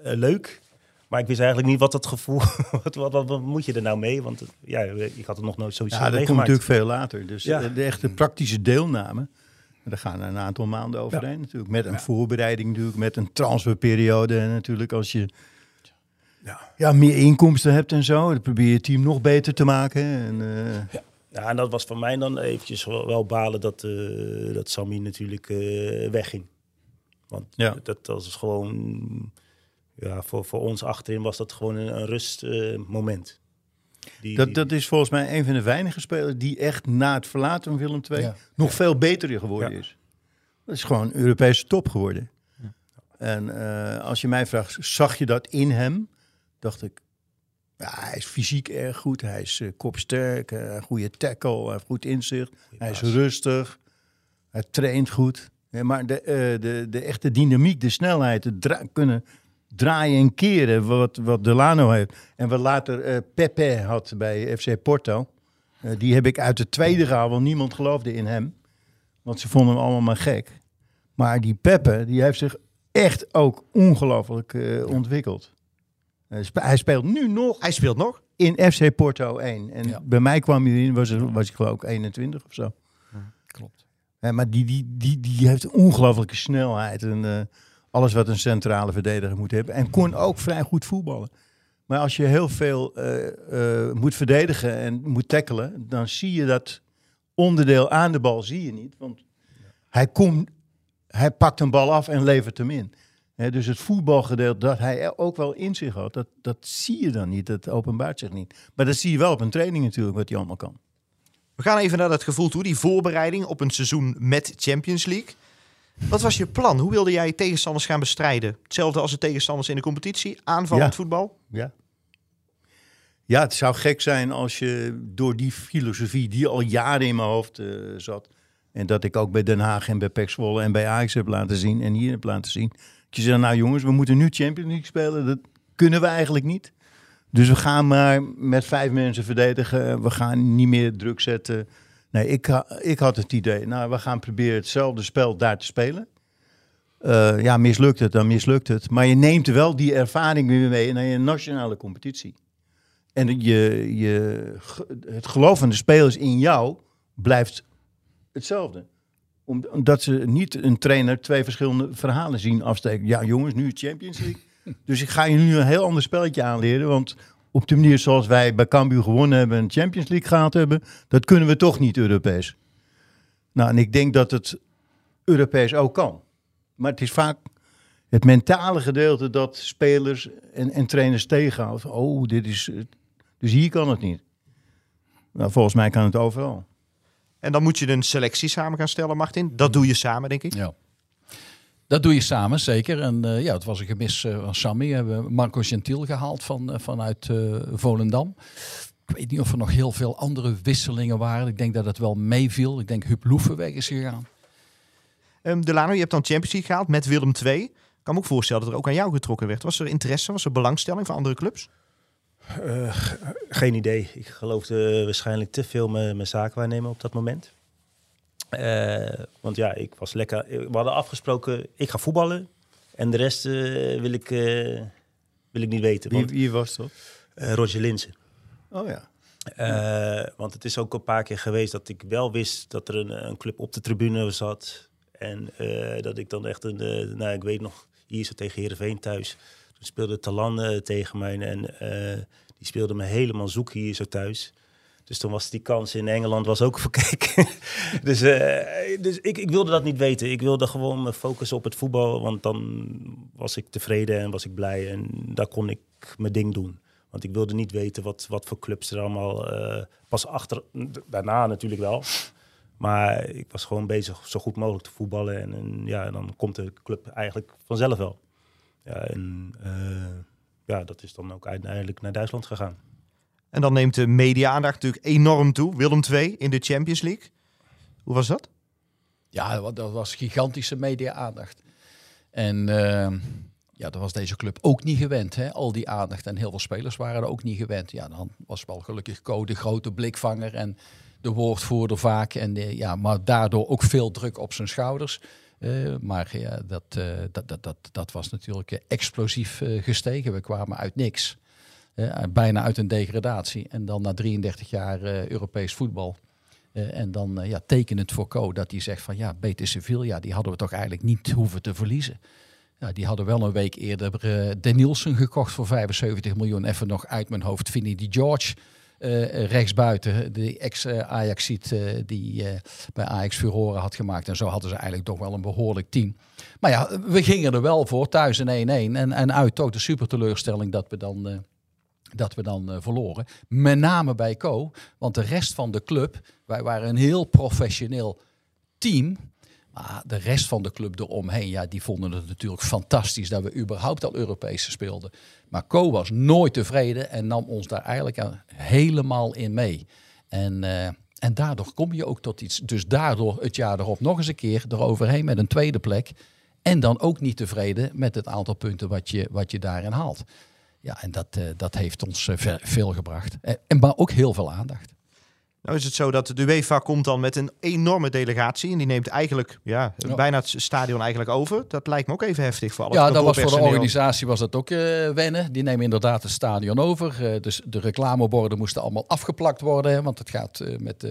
leuk. Maar ik wist eigenlijk niet wat dat gevoel, wat, wat, wat, wat moet je er nou mee? Want ja, ik had het nog nooit zoiets Ja, dat komt meegemaakt. natuurlijk veel later. Dus Ja. de echte praktische deelname, daar gaan een aantal maanden overheen natuurlijk. Met een voorbereiding natuurlijk, met een transferperiode. En natuurlijk als je Ja. ja, meer inkomsten hebt en zo, dan probeer je het team nog beter te maken. En, eh, Ja, en dat was voor mij dan eventjes wel, balen dat, eh dat Sammy natuurlijk eh, wegging. Want Ja. dat, dat was gewoon, ja, voor, voor ons achterin was dat gewoon een, een rustmoment. Die- dat, dat is volgens mij een van de weinige spelers die echt na het verlaten van Willem II Ja. nog veel beter geworden Ja. is. Dat is gewoon Europese top geworden. En eh, als je mij vraagt, zag je dat in hem? Dacht ik, ja, hij is fysiek erg goed. Hij is eh, kopsterk, eh, goede tackle, hij heeft goed inzicht. hij is rustig, hij traint goed. Maar de, de, de echte dynamiek, de snelheid, het kunnen draaien en keren wat, wat Delano heeft. En wat later eh, Pepe had bij FC Porto. Eh, die heb ik uit de tweede gehaald, want niemand geloofde in hem. Want ze vonden hem allemaal maar gek. Maar die Pepe, die heeft zich echt ook ongelooflijk eh, ontwikkeld. Spe- hij speelt nu nog Hij speelt nog. in FC Porto 1. En Ja. bij mij kwam hij in, was, er, was ik geloof ik 21 of zo. Klopt. Eh, maar die, die, die, die heeft een ongelooflijke snelheid. En alles wat een centrale verdediger moet hebben. En kon ook vrij goed voetballen. Maar als je heel veel eh, eh, moet verdedigen en moet tackelen, dan zie je dat onderdeel aan de bal zie je niet. Want hij, komt, hij pakt een bal af en levert hem in. Dus het voetbalgedeelte dat hij ook wel in zich had, dat, dat zie je dan niet. Dat openbaart zich niet. Maar dat zie je wel op een training natuurlijk, wat hij allemaal kan. We gaan even naar dat gevoel toe. Die voorbereiding op een seizoen met Champions League. Wat was je plan? Hoe wilde jij tegenstanders gaan bestrijden? Hetzelfde als de tegenstanders in de competitie? Aanvallend Ja. voetbal? Ja. Ja, het zou gek zijn als je door die filosofie die al jaren in mijn hoofd eh, zat. En dat ik ook bij Den Haag en bij PEC Zwolle en bij Ajax heb laten zien en hier heb laten zien. Dat je zegt, nou jongens, we moeten nu Champions League spelen. Dat kunnen we eigenlijk niet. Dus we gaan maar met vijf mensen verdedigen. We gaan niet meer druk zetten. Nee, ik, ha- ik had het idee, nou we gaan proberen hetzelfde spel daar te spelen. Eh, ja, mislukt het, dan mislukt het. Maar je neemt wel die ervaring weer mee naar je nationale competitie. En je, je, het geloof van de spelers in jou blijft hetzelfde. Om- Omdat ze niet een trainer twee verschillende verhalen zien afsteken. Ja, jongens, nu Champions League. dus ik ga je nu een heel ander spelletje aanleren. Want op de manier zoals wij bij Cambuur gewonnen hebben en Champions League gehaald hebben, dat kunnen we toch niet Europees. Nou, en ik denk dat het Europees ook kan. Maar het is vaak het mentale gedeelte dat spelers en, en trainers tegenhoudt. Oh, dit is. Dus hier kan het niet. Nou, volgens mij kan het overal. En dan moet je een selectie samen gaan stellen, Martin. Dat doe je samen, denk ik. Ja. Dat doe je samen, zeker. En eh, ja, het was een gemis eh, van Sammy. We hebben Marco Gentiel gehaald van, eh, vanuit eh, Volendam. Ik weet niet of er nog heel veel andere wisselingen waren. Ik denk dat het wel meeviel. Ik denk Huub Loeven weg is gegaan. Ehm Delano, je hebt dan Champions League gehaald met Willem II. Ik kan me ook voorstellen dat er ook aan jou getrokken werd. Was er interesse, was er belangstelling van andere clubs? Eh, geen idee. Ik geloofde waarschijnlijk te veel met mijn zaakwaarnemer op dat moment. Eh, want ja, ik was lekker. We hadden afgesproken, ik ga voetballen. En de rest eh, wil, ik, eh, wil ik niet weten. Wie, Want, wie was dat? eh, Roger Linsen. Oh ja. Eh, want het is ook een paar keer geweest dat ik wel wist dat er een, een club op de tribune zat. En eh, dat ik dan echt een, eh, nou ik weet nog, hier zo tegen Heerenveen thuis. Toen speelde Talan eh, tegen mij en eh, die speelde me helemaal zoek hier zo thuis. Dus toen was die kans in Engeland was ook verkeken. dus eh, dus ik, ik wilde dat niet weten. Ik wilde gewoon me focussen op het voetbal. Want dan was ik tevreden en was ik blij. En daar kon ik mijn ding doen. Want ik wilde niet weten wat, wat voor clubs er allemaal... eh, pas achter, daarna natuurlijk wel. Maar ik was gewoon bezig zo goed mogelijk te voetballen. En, en ja, dan komt de club eigenlijk vanzelf wel. Ja, en eh, ja, dat is dan ook uiteindelijk naar Duitsland gegaan. En dan neemt de media-aandacht natuurlijk enorm toe. Willem II in de Champions League. Hoe was dat? Ja, dat was gigantische media-aandacht. En eh, ja, dat was deze club ook niet gewend, hè? al die aandacht. En heel veel spelers waren er ook niet gewend. Ja, dan was wel gelukkig Co de grote blikvanger en de woordvoerder vaak. En eh, ja, maar daardoor ook veel druk op zijn schouders. Eh, maar ja, dat, eh, dat, dat, dat, dat was natuurlijk explosief gestegen. We kwamen uit niks. Eh, bijna uit een degradatie. En dan na 33 jaar eh, Europees voetbal. Eh, en dan ja, tekenend voor Co dat hij zegt van ja, Betis Sevilla, die hadden we toch eigenlijk niet hoeven te verliezen. Die hadden wel een week eerder De Nielsen gekocht voor 75 miljoen. Even nog uit mijn hoofd. Vinnie die George, rechtsbuiten, de ex-Ajaxiet eh die bij Ajax Furoren had gemaakt. En zo hadden ze eigenlijk toch wel een behoorlijk team. Maar ja, we gingen er wel voor, thuis een 1-1. En, en uit toch de super teleurstelling dat we dan... dat we dan eh, verloren. Met name bij Co. Want de rest van de club, wij waren een heel professioneel team. Maar de rest van de club eromheen, ja, die vonden het natuurlijk fantastisch dat we überhaupt al Europese speelden. Maar Co was nooit tevreden en nam ons daar eigenlijk helemaal in mee. En, eh, en daardoor kom je ook tot iets. Dus daardoor het jaar erop nog eens een keer eroverheen met een tweede plek. En dan ook niet tevreden met het aantal punten wat je, wat je daarin haalt. Ja, en dat, eh, dat heeft ons eh, ve- veel gebracht. Eh, en, maar ook heel veel aandacht. Nou is het zo dat de UEFA komt dan met een enorme delegatie. En die neemt eigenlijk ja, Ja. bijna het stadion eigenlijk over. Dat lijkt me ook even heftig voor alle Ja, dat was voor de organisatie was dat ook wennen. Die nemen inderdaad het stadion over. Dus de reclameborden moesten allemaal afgeplakt worden. hè, Want het gaat met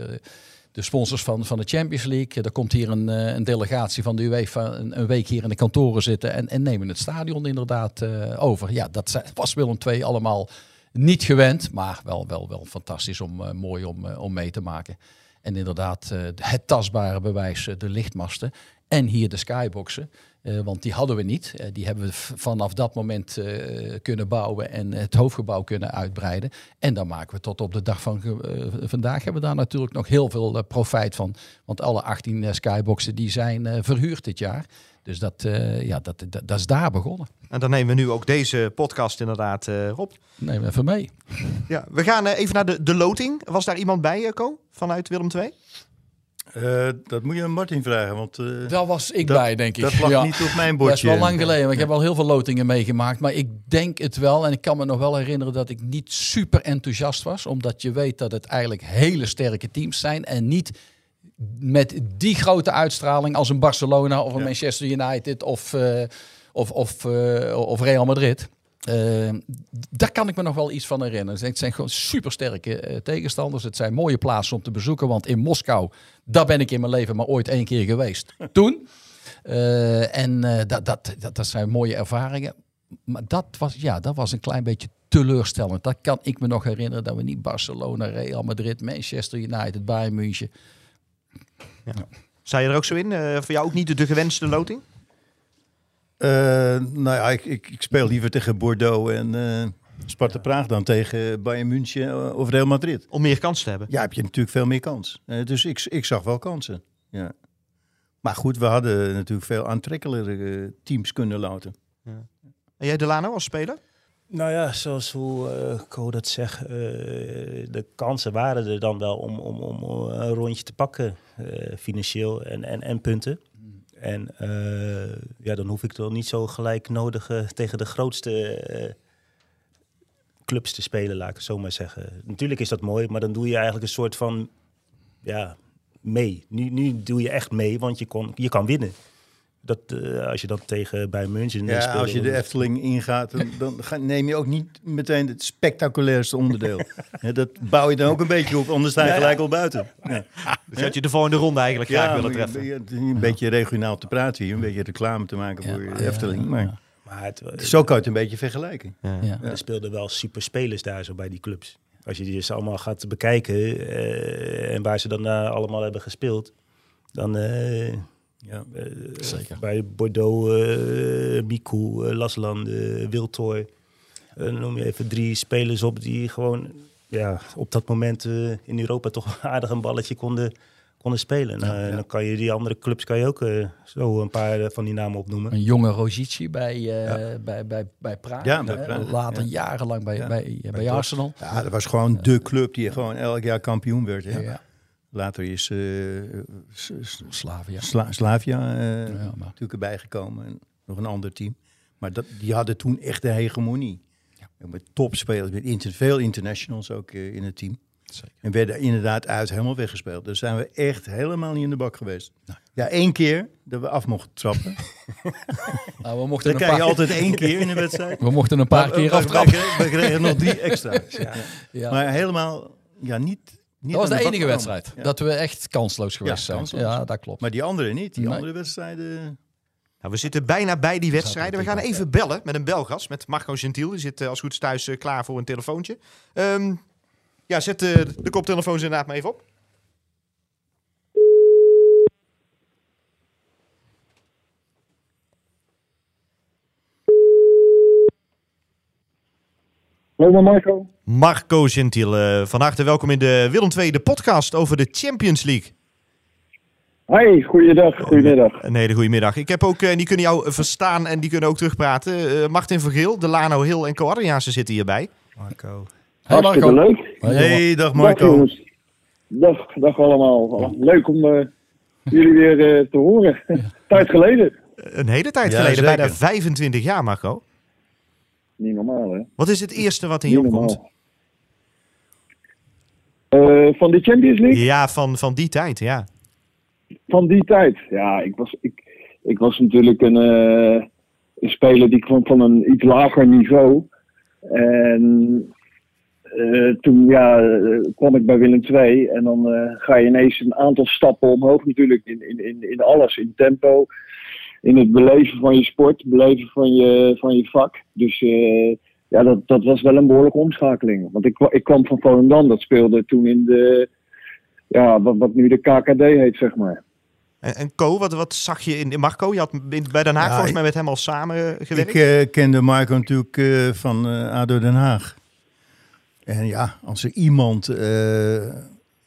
de, sponsors van, van de Champions League. Er komt hier een, eh, een delegatie van de UEFA een, een week hier in de kantoren zitten. En, en nemen het stadion inderdaad eh, over. Ja, dat was Willem II allemaal niet gewend. Maar wel, wel, wel fantastisch om, eh, mooi om, eh, om mee te maken. En inderdaad, eh, het tastbare bewijs, eh, de lichtmasten. En hier de skyboxen. Eh, want die hadden we niet. Eh, die hebben we vanaf dat moment eh, kunnen bouwen en het hoofdgebouw kunnen uitbreiden. En dan maken we tot op de dag van vandaag hebben we daar natuurlijk nog heel veel profijt van. Want alle 18 eh, skyboxen die zijn verhuurd dit jaar. Dus dat, ja, dat, dat, dat is daar begonnen. En dan nemen we nu ook deze podcast inderdaad op. Neem even mee. Ja, we gaan even naar de, de loting. Was daar iemand bij, Co? Vanuit Willem II? Eh, dat moet je aan Martin vragen, want eh, Daar was ik dat, bij, denk ik. dat lag Ja. niet op mijn Dat is bordje. wel lang geleden, maar ik heb al heel veel lotingen meegemaakt. Maar ik denk het wel. En ik kan me nog wel herinneren dat ik niet super enthousiast was. Omdat je weet dat het eigenlijk hele sterke teams zijn. En niet met die grote uitstraling als een Barcelona of een Ja. Manchester United of, eh, of, of, of Real Madrid. Eh, daar kan ik me nog wel iets van herinneren. Het zijn gewoon supersterke eh, tegenstanders. Het zijn mooie plaatsen om te bezoeken. Want in Moskou, daar ben ik in mijn leven maar ooit één keer geweest. Toen. Eh, en eh, dat, dat, dat, dat zijn mooie ervaringen. Maar dat was, ja, dat was een klein beetje teleurstellend. Dat kan ik me nog herinneren. Dat we niet Barcelona, Real Madrid, Manchester United, Bayern München. Sta je er ook zo in? Voor jou ook niet de, de gewenste loting? Eh, nou ja, ik, ik, ik speel liever tegen Bordeaux en eh, Sparta Praag dan tegen Bayern München eh, of Real Madrid. Om meer kans te hebben. Ja, heb je natuurlijk veel meer kans. Eh, dus ik, ik zag wel kansen. Ja. Maar goed, we hadden natuurlijk veel aantrekkelijke teams kunnen loten. En jij Delano als speler? Nou ja, zoals hoe eh Co dat zegt, eh, de kansen waren er dan wel om, om, om een rondje te pakken, eh, financieel en, en, en punten. En eh, ja, dan hoef ik toch niet zo gelijk nodig eh, tegen de grootste eh, clubs te spelen, laat ik het zo maar zeggen. Natuurlijk is dat mooi, maar dan doe je eigenlijk een soort van, ja, mee. Nu, nu doe je echt mee, want je, kon, je kan winnen. Dat, eh, als je dan tegen bij München Ja, als je de Efteling ingaat, dan, dan ga- neem je ook niet meteen het spectaculairste onderdeel. Ja, dat bouw je dan ook een beetje op, anders sta je gelijk al buiten. Ja. Dus had je de volgende ronde eigenlijk graag willen treffen. je- je- Een beetje regionaal te praten hier, een beetje reclame te maken voor de ja, Efteling. Maar ja. Maar het, zo kan je het een beetje vergelijken. Ja. Er speelden wel super spelers daar zo bij die clubs. als je die dus allemaal gaat bekijken eh, en waar ze dan eh, allemaal hebben gespeeld, dan eh, ja, Zeker. bij Bordeaux, eh Miku, eh, Lasland, eh, Wiltoy. Eh, noem je even drie spelers op die gewoon ja, op dat moment eh, in Europa toch aardig een balletje konden, konden spelen. Nou, en Dan kan je die andere clubs kan je ook eh, zo een paar van die namen opnoemen. Een jonge Rogici bij, eh, bij, bij, bij Praag. Ja, bij hè. Praag, Later ja. jarenlang bij, Ja, bij, bij, bij Arsenal. Ja, dat was gewoon de club die gewoon elk jaar kampioen werd. Ja. Later is eh, Slavia. Sla- Slavia eh, Ja, natuurlijk erbij gekomen. En nog een ander team. Maar dat, die hadden toen echt de hegemonie. En Met topspelers, met inter, veel internationals ook eh, in het team. Zeker. En werden inderdaad uit helemaal weggespeeld. Dus zijn we echt helemaal niet in de bak geweest. Ja, één keer dat we af mochten trappen. Nou, we, mochten Dat een krijg je paar, altijd één keer in de wedstrijd. we mochten een paar Maar, keer we aftrappen. kregen- We kregen nog drie extra's. Ja. Ja. Maar helemaal, ja, niet... niet dat was de enige wedstrijd. Ja. Dat we echt kansloos geweest zijn. kansloos. Ja, dat klopt. Maar die andere niet. Die Nee. andere wedstrijden... Nou, we zitten bijna bij die wedstrijden. We gaan even bellen met een Belgas, met Marco Gentiel. Die zit eh, als goed is thuis eh, klaar voor een telefoontje. Ehm, ja, zet eh, de koptelefoons inderdaad maar even op. Hallo Marco. Marco Gentiel, eh, van harte welkom in de Willem II, de podcast over de Champions League. Hi, goeiedag, goedemiddag. Een hele goede middag. Ik heb ook, eh, die kunnen jou verstaan en die kunnen ook terugpraten. Eh, Martin Vergeel, Delano Hill en Co Adriaanse zitten hierbij. Marco. Hey Marco. leuk. Hey, dag Dag Marco. jongens. Dag, dag allemaal. Leuk om eh, jullie weer eh, te horen. Tijd geleden. Een hele tijd Ja, geleden, zeker. bijna 25 jaar Marco. Niet normaal hè. Wat is het eerste wat in je opkomt? Eh, van de Champions League? Ja, van, van die tijd, ja. Van die tijd. Ja, ik was, ik, ik was natuurlijk een, eh, een speler die kwam van een iets lager niveau. En eh, toen ja, kwam ik bij Willem II. En dan ga je ineens een aantal stappen omhoog natuurlijk in, in, in, in alles. In tempo, in het beleven van je sport, beleven van je, van je vak. Dus eh, ja, dat, dat was wel een behoorlijke omschakeling. Want ik, ik kwam van Volendam, dat speelde toen in de, ja, wat, wat nu de KKD heet, zeg maar. En, en Co, wat, wat zag je in, in Marco? Je had in- bij Den Haag Ja, volgens mij met hem al samen gewerkt. Ik eh, kende Marco natuurlijk eh, van eh, ADO Den Haag. En ja, als er iemand, eh,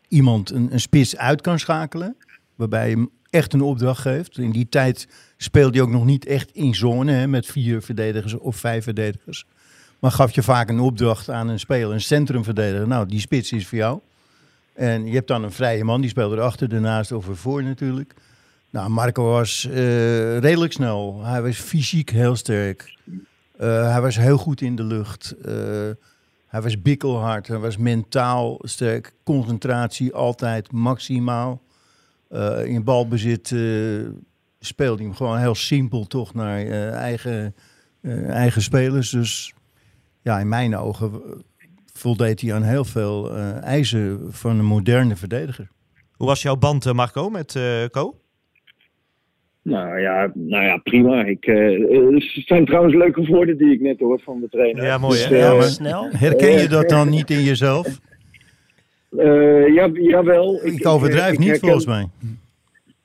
iemand een, een spits uit kan schakelen, waarbij je hem echt een opdracht geeft. In die tijd speelde hij ook nog niet echt in zone hè, met vier verdedigers of vijf verdedigers. Maar gaf je vaak een opdracht aan een speler, een centrumverdediger. Nou, die spits is voor jou. En je hebt dan een vrije man, die speelt erachter, daarnaast of ervoor natuurlijk. Nou, Marco was eh, redelijk snel. Hij was fysiek heel sterk. Eh, hij was heel goed in de lucht. Eh, hij was bikkelhard. Hij was mentaal sterk. Concentratie altijd maximaal. Eh, in balbezit eh, speelde hij hem gewoon heel simpel toch naar eh, eigen, eh, eigen spelers. Dus ja, in mijn ogen voldeed hij aan heel veel eh, eisen van een moderne verdediger. Hoe was jouw band, Marco, met eh Co? Nou ja, nou ja prima. Ik, het zijn trouwens leuke woorden die ik net hoor van de trainer. Ja, mooi, hè? Dus, Ja, maar- Snel. Herken je dat dan niet in jezelf? Eh, ja, jawel. Ik overdrijf ik niet herken- volgens mij.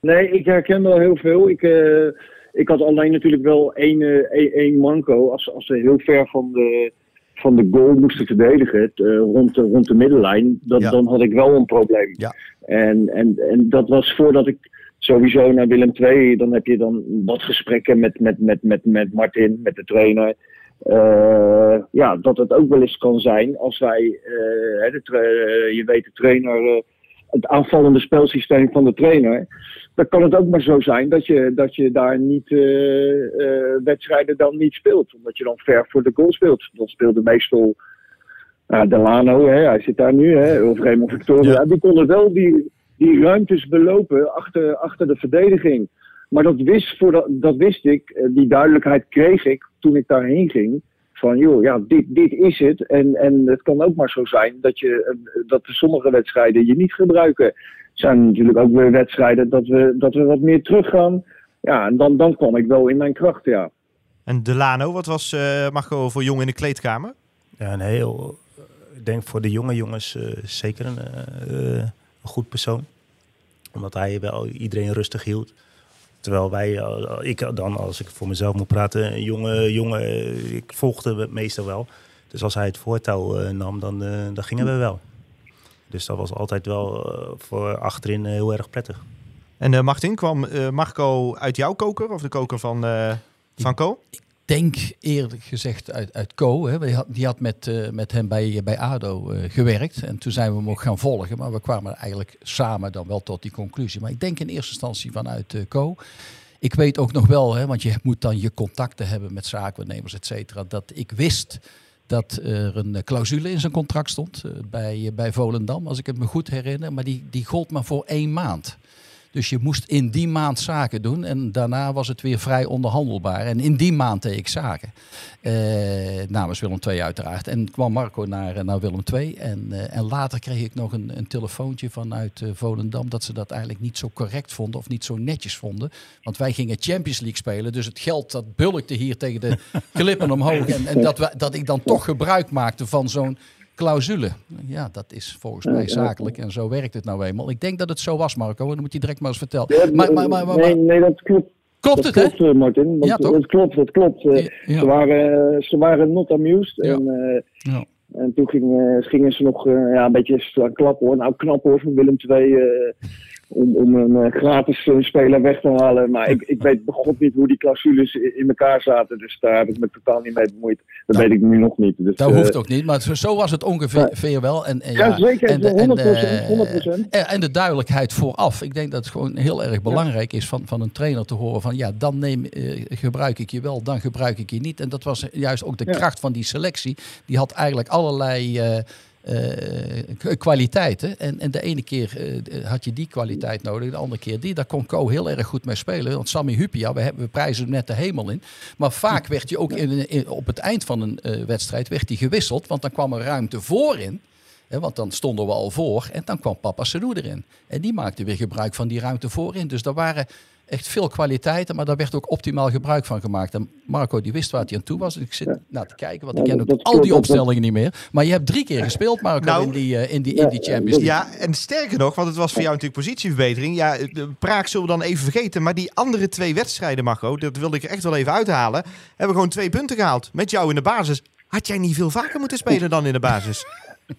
Nee, ik herken wel heel veel. Ik, eh, ik had alleen natuurlijk wel één, eh, één, manco. Als, als ze heel ver van de, van de goal moesten verdedigen, het, eh, rond, de, rond de middenlijn, dat, Ja. dan had ik wel een probleem. Ja. En, en, en dat was voordat ik sowieso naar Willem II, dan heb je dan wat gesprekken met, met, met, met, met Martin, met de trainer. Eh, ja, dat het ook wel eens kan zijn als wij, eh, de eh, je weet, de trainer, het aanvallende spelsysteem van de trainer. Dan kan het ook maar zo zijn dat je, dat je daar niet wedstrijden dan niet speelt. Omdat je dan ver voor de goal speelt. Dan speelde meestal uh, Delano, hè, hij zit daar nu, hè, of Raymond Victoria. Ja. Die konden wel die, die ruimtes belopen achter, achter de verdediging. Maar dat wist, voordat, dat wist ik, eh, die duidelijkheid kreeg ik toen ik daarheen ging. Van joh, ja, dit, dit is het. En, en het kan ook maar zo zijn dat, je, eh, dat sommige wedstrijden je niet gebruiken. Er zijn natuurlijk ook weer wedstrijden dat we, dat we wat meer teruggaan. Ja, en dan, dan kwam ik wel in mijn kracht, ja. En Delano, wat was eh, Marco voor jong in de kleedkamer? Ja, een heel, Ik denk voor de jonge jongens zeker een, een goed persoon. Omdat hij wel iedereen rustig hield. Terwijl wij, eh, ik dan, als ik voor mezelf moet praten, een jonge jongen, eh, ik volgde het meestal wel. Dus als hij het voortouw eh, nam, dan, eh, dan gingen we wel. Dus dat was altijd wel voor achterin heel erg prettig. En eh, Martin, kwam eh, Marco uit jouw koker of de koker van, eh van Co? Denk eerlijk gezegd uit, uit Co. Hè. Die, had, die had met, eh, met hem bij, bij ADO eh, gewerkt. En toen zijn we hem ook gaan volgen. Maar we kwamen eigenlijk samen dan wel tot die conclusie. Maar ik denk in eerste instantie vanuit eh, Co. Ik weet ook nog wel, hè, want je moet dan je contacten hebben met zaakwaarnemers, et cetera. Dat ik wist dat er een eh, clausule in zijn contract stond eh, bij, bij Volendam, als ik het me goed herinner. Maar die, die gold maar voor één maand. Dus je moest in die maand zaken doen en daarna was het weer vrij onderhandelbaar. En in die maand deed ik zaken. Eh, namens Willem II uiteraard. En kwam Marco naar, naar Willem II. En, eh, en later kreeg ik nog een, een telefoontje vanuit eh, Volendam dat ze dat eigenlijk niet zo correct vonden of niet zo netjes vonden. Want wij gingen Champions League spelen. Dus het geld dat bulkte hier tegen de klippen omhoog. En, en dat, we, dat ik dan toch gebruik maakte van zo'n clausule. Ja, dat is volgens mij zakelijk en zo werkt het nou eenmaal. Ik denk dat het zo was, Marco. Dan moet je direct maar eens vertellen. Maar, maar, maar, maar, nee, nee, dat klopt. klopt dat het, hè? klopt, eh, Martin. Want Ja, toch? Dat klopt, dat klopt. Eh, Ja. Ze, waren, eh, ze waren not amused. Ja. En, Ja. en toen gingen, gingen ze nog ja, een beetje klappen hoor. Nou, knap hoor van Willem II. Om, om een eh, gratis eh, speler weg te halen. Maar ik, ik weet begot niet hoe die clausules in elkaar zaten. Dus daar heb ik me totaal niet mee bemoeid. Dat weet ik nu nog niet. Dus, Dat eh, hoeft ook niet, maar zo, zo was het ongeveer veer wel. En, en, Ja, zeker. En de, en, 100%, de- 100%. en- en de duidelijkheid vooraf. Ik denk dat het gewoon heel erg belangrijk is van, van een trainer te horen van ja, dan neem, eh, gebruik ik je wel, dan gebruik ik je niet. En dat was juist ook de kracht van die selectie. Die had eigenlijk allerlei eh, k- kwaliteiten. En, en de ene keer eh, had je die kwaliteit nodig, de andere keer die. Daar kon Co heel erg goed mee spelen. Want Sammy Hupia, we, hebben, we prijzen hem net de hemel in. Maar vaak werd hij ook in, in- op het eind van een eh, wedstrijd werd hij gewisseld. Want dan kwam er ruimte voorin. Hè, want dan stonden we al voor en dan kwam Papa Sedou erin. En die maakte weer gebruik van die ruimte voorin. Dus daar waren echt veel kwaliteiten, maar daar werd ook optimaal gebruik van gemaakt. En Marco die wist waar hij aan toe was. Dus ik zit naar te kijken, want ik Ja, ken ook dat al die dat- opstellingen niet meer. Maar je hebt drie keer gespeeld, Marco, Nou, in die, eh, in die, in die ja, Champions League. Ja, en sterker nog, want het was voor jou natuurlijk positieverbetering. Ja, de Praag zullen we dan even vergeten. Maar die andere twee wedstrijden, Marco, dat wilde ik er echt wel even uithalen. Hebben we gewoon twee punten gehaald. Met jou in de basis. Had jij niet veel vaker moeten spelen dan in de basis?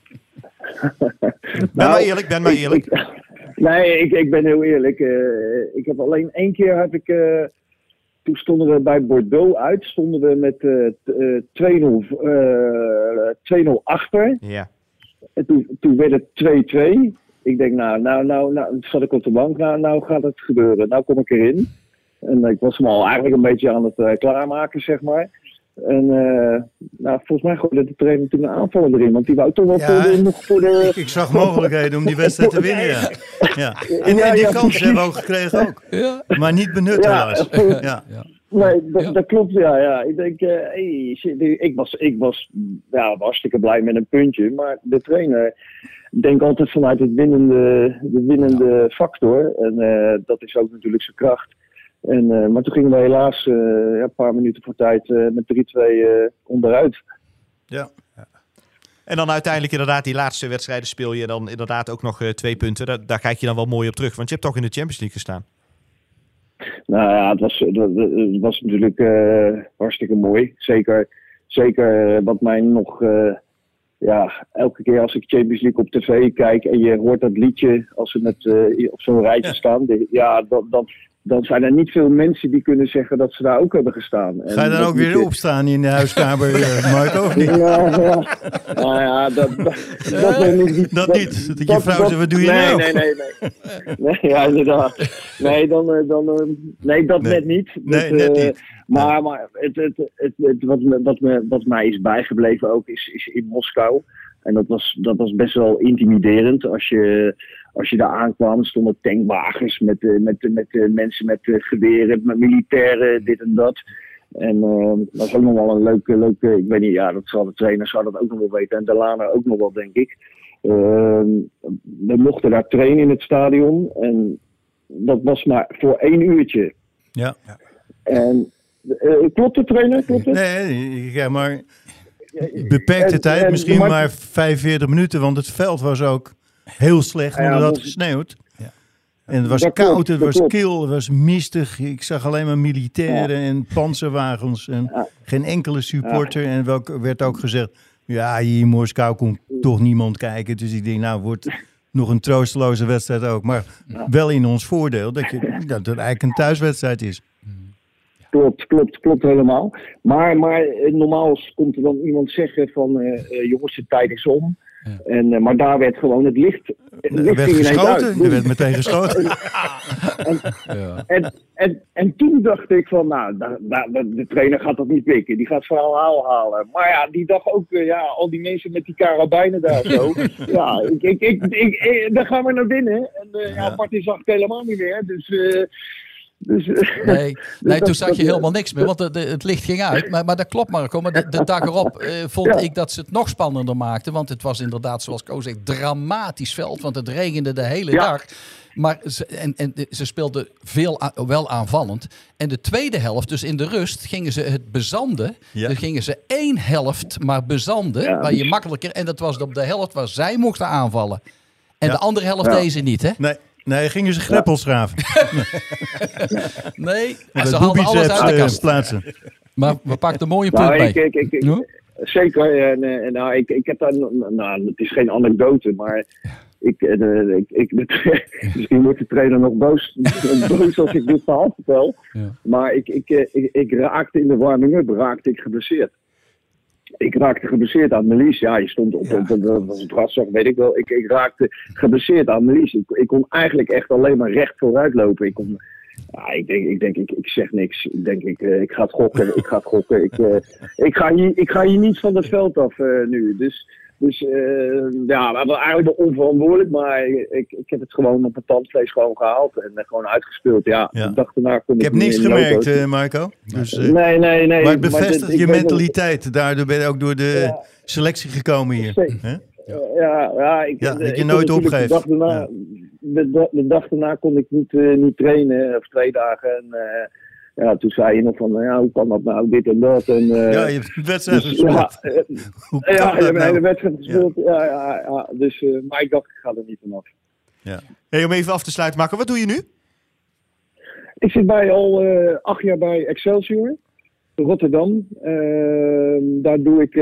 ben Nou, maar eerlijk, ben maar ik- eerlijk. ik- nee, ik, ik ben heel eerlijk. Eh, ik heb alleen één keer heb ik. eh, toen stonden we bij Bordeaux uit. Stonden we met t- eh, 2-0 eh, 2-0 achter. Ja. En toen, toen werd het 2-2. Ik denk, nou, nou, nou, nou, zat ik op de bank. Nou, nou gaat het gebeuren. Nou kom ik erin. En ik was me al eigenlijk een beetje aan het klaarmaken, zeg maar. En eh, nou, volgens mij gooide de trainer toen een aanvaller erin. Want die wou toch wel Ja. voor de, nog voor de, Ik, ik zag mogelijkheden om die wedstrijd te winnen, ja. ja. En, Ja, en die ja, kans hebben we ook gekregen ook. Ja. Maar niet benut Ja, helaas. goed. Ja. Ja. Nee, dat, Ja. dat klopt, ja. ja. Ik denk, eh, hey, shit, ik was, ik was ja, hartstikke blij met een puntje. Maar de trainer denkt altijd vanuit het winnende, de winnende factor. En eh, dat is ook natuurlijk zijn kracht. En, eh, maar toen gingen we helaas eh, ja, een paar minuten voor tijd eh, met 3-2 eh, onderuit. Ja. En dan uiteindelijk inderdaad die laatste wedstrijden speel je dan inderdaad ook nog twee punten. Daar, daar kijk je dan wel mooi op terug. Want je hebt toch in de Champions League gestaan. Nou ja, het was, het, was natuurlijk hartstikke mooi. Zeker, zeker wat mij nog. ja, elke keer als ik Champions League op tv kijk en je hoort dat liedje als ze met, op zo'n rijtje Ja. staan. de- ja, dan, dan, dan zijn er niet veel mensen die kunnen zeggen dat ze daar ook hebben gestaan. En Ga je dan dat ook weer opstaan in de huiskamer, eh, Marco, of niet? Ja, ja. Nou ja, dat, dat, dat, ik niet. Dat niet. Dat je vrouw zegt, wat doe je nee, nou? Nee, nee, nee. nee ja, inderdaad. Nee, dan, eh, dan, eh, nee dat Nee. net niet. Nee, Dat, net niet. Maar, maar het, het, het, het- wat, me, wat, me, wat mij is bijgebleven ook is, is in Moskou. En dat was, dat was best wel intimiderend. Als je, als je daar aankwam, stonden tankwagens met, eh, met, met, eh, mensen met eh, geweren, met militairen, dit en dat. En dat was ook nog wel een leuke, leuke, ik weet niet, ja, dat zal de trainer zou dat ook nog wel weten. En Delana ook nog wel, denk ik. Ehm, we mochten daar trainen in het stadion. En dat was maar voor één uurtje. Ja. En klopt het, trainer? Klopt het? Nee, ja, maar Beperkte En- tijd, en- misschien maar- maar 45 minuten, want het veld was ook heel slecht, omdat het had gesneeuwd. Ja. En het was Dat koud, klopt, het was klopt. kil, het was mistig. Ik zag alleen maar militairen en panzerwagens en Ja. geen enkele supporter. En er werd ook gezegd, ja, hier in Moskou komt toch niemand kijken. Dus ik denk, nou, wordt nog een troosteloze wedstrijd ook. Maar wel in ons voordeel dat, je, dat het eigenlijk een thuiswedstrijd is. Klopt, klopt, klopt helemaal. Maar, maar eh, normaal komt er dan iemand zeggen van eh, eh, jongens, de tijd is om. Ja. En, eh, maar daar werd gewoon het licht, het Er licht werd ging ineens uit. geschoten, er werd meteen geschoten. Ja. En, en, en toen dacht ik van, nou, da, da- da- de trainer gaat dat niet pikken. Die gaat verhaal halen. Maar ja, die dacht ook, eh, ja, al die mensen met die karabijnen daar zo. ja, ik, ik, ik, ik, ik- dan gaan we naar binnen. En eh, ja, Martin zag ik helemaal niet meer. Dus, eh, dus eh, Nee, nee dat- toen zag dat- je helemaal niks meer, want de, de- het licht ging uit. Maar, maar dat klopt Marco, maar de, de dag erop eh, vond Ja. ik dat ze het nog spannender maakten. Want het was inderdaad, zoals Ko zegt, dramatisch veld. Want het regende de hele Ja. dag. Maar ze, en, en ze speelden veel a- wel aanvallend. En de tweede helft, dus in de rust, gingen ze het bezanden. Ja. Dan gingen ze één helft maar bezanden, Ja, waar je dus- makkelijker... En dat was op de helft waar zij mochten aanvallen. En Ja. de andere helft Ja. deden ze niet, hè? Nee, nee, gingen ze greppels graven. Nee, Met ze haalden alles uit de kast. plaatsen. Maar we pakten een mooie punt Nou, mee. ik, ik, ik, ik-? Zeker. En, eh, en, nou, ik, ik heb daar, nou, het is geen anekdote, maar ik, eh, ik, ik, misschien wordt de trainer nog boos, boos als ik dit verhaal vertel. Ja. Maar ik, ik, eh, ik, ik raakte in de warming-up raakte ik geblesseerd. Ik raakte geblesseerd aan mijn lies. Ja, je stond op, op, op, op het weet ik wel. Ik, ik raakte geblesseerd aan mijn lies. Ik, ik kon eigenlijk echt alleen maar recht vooruit lopen. Ik kon, ja, ik denk, ik, denk ik, ik zeg niks. Ik denk, ik, eh, ik ga het gokken. Ik ga het gokken. Ik, eh, ik, ga, hier, ik ga hier niet van het veld af eh, nu. Dus, dus eh, ja, dat was eigenlijk wel onverantwoordelijk. Maar ik, ik heb het gewoon op het tandvlees gewoon gehaald. En eh, gewoon uitgespeeld. Ja, Ja. de dag daarna kon Ik heb niet niks gemerkt, eh, Marco. Dus, nee, nee, nee. maar het bevestigt ik je mentaliteit. Daardoor ben je ook door de Ja. selectie gekomen hier. Ja, ja, ik, Ja, ik dat je nooit opgeeft. De dag, daarna, Ja. de, da- de dag daarna kon ik niet, niet trainen, of twee dagen. En ja, toen zei je nog van, nou ja, hoe kan dat nou, dit en dat. En, eh, Ja, je hebt een wedstrijd dus, gespeeld. ja, eh, ja, je hebt een hele nou? wedstrijd gespeeld. Ja. Ja, ja, dus, eh, maar ik dacht, ik ga er niet vanaf. Hey, om even af te sluiten, Marco, wat doe je nu? Ik zit bij al acht jaar bij Excelsior, Rotterdam. Ehm, daar, doe ik,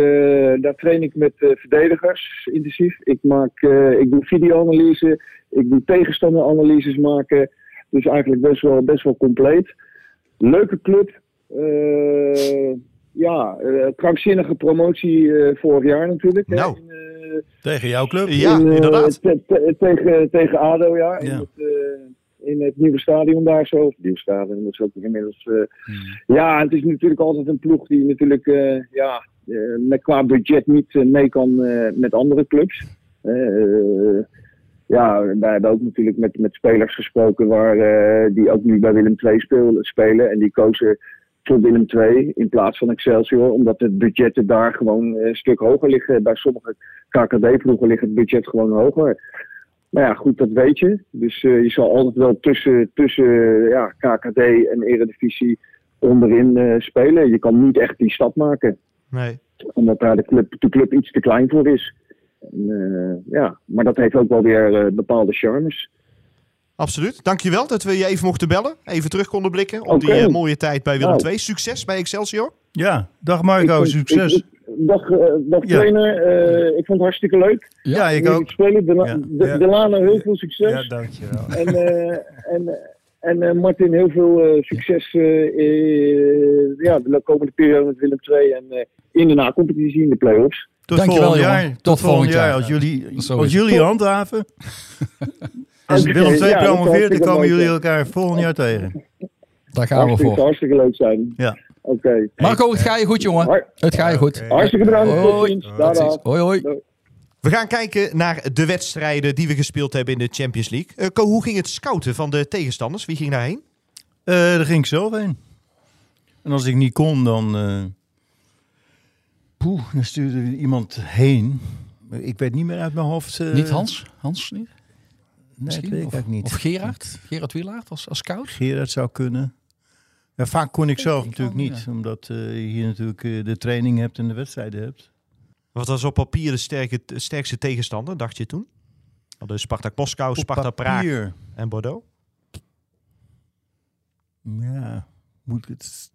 daar train ik met verdedigers intensief. Ik, maak, ik doe videoanalyse, ik doe tegenstanderanalyses maken. Dus eigenlijk best wel, best wel compleet. Leuke club. Eh, ja, eh, krankzinnige promotie eh, vorig jaar natuurlijk. hè, Nou. in, Tegen jouw club? Ja, in, eh, inderdaad. te- te- tegen, tegen ADO, ja. In, Ja. het, in het nieuwe stadion daar zo. Het nieuwe stadion, dat is ook inmiddels... Hmm. Ja, het is natuurlijk altijd een ploeg die natuurlijk ja, met qua budget niet mee kan met andere clubs. Ja, wij hebben ook natuurlijk met, met spelers gesproken waar, eh, die ook nu bij Willem II spelen, spelen. En die kozen voor Willem II in plaats van Excelsior. Omdat de budgetten daar gewoon eh, een stuk hoger liggen. Bij sommige KKD-ploegen ligt het budget gewoon hoger. Maar ja, goed, dat weet je. Dus eh, je zal altijd wel tussen, tussen ja, KKD en Eredivisie onderin spelen. Je kan niet echt die stap maken. Nee. Omdat daar de club, de club iets te klein voor is. En, eh, ja, maar dat heeft ook wel weer eh, bepaalde charmes. Absoluut. Dankjewel dat we je even mochten bellen. Even terug konden blikken op die eh, mooie tijd bij Willem Nou. II. Succes bij Excelsior. Ja, dag Marco, Ik succes. ik- ik- dag eh, dag Ja. trainer, eh, ik vond het hartstikke leuk. ja, ik ook. Spelen. De, Ja, de, ja. Delano, heel veel succes. Ja, dankjewel. En, eh, en, en eh, Martin, heel veel eh, succes ja, de komende periode met Willem II en eh, in de na-competitie in de play-offs. Tot Dankjewel, volgend jongen. jaar. Tot volgend jaar. Als jullie, Zo als jullie handhaven. Als Willem II promoveert, dan komen jullie elkaar volgend jaar tegen. Daar gaan we voor. hartstikke leuk zijn. Ja. Oké. Marco, het ga je goed, jongen. Het ga je goed. Hartstikke bedankt. Tot Hoi. Hoi, hoi. We gaan kijken naar de wedstrijden die we gespeeld hebben in de Champions League. Eh, Ko, hoe ging het scouten van de tegenstanders? Wie ging daarheen? Eh, daar ging ik zelf heen. En als ik niet kon, dan... eh poeh, dan stuurde iemand heen. Ik weet niet meer uit mijn hoofd. eh, Niet Hans? Hans niet? Nee, dat weet ik of, eigenlijk niet. of Gerard? Gerard Wielaert als, als scout? Gerard zou kunnen. Ja, vaak kon ik zelf ik natuurlijk niet. Omdat eh, je hier natuurlijk eh, de training hebt en de wedstrijden hebt. Wat was op papier de sterke, sterkste tegenstander, dacht je toen? Hadden Spartak Moskou, Sparta Praag Papier. en Bordeaux? Ja, moet het.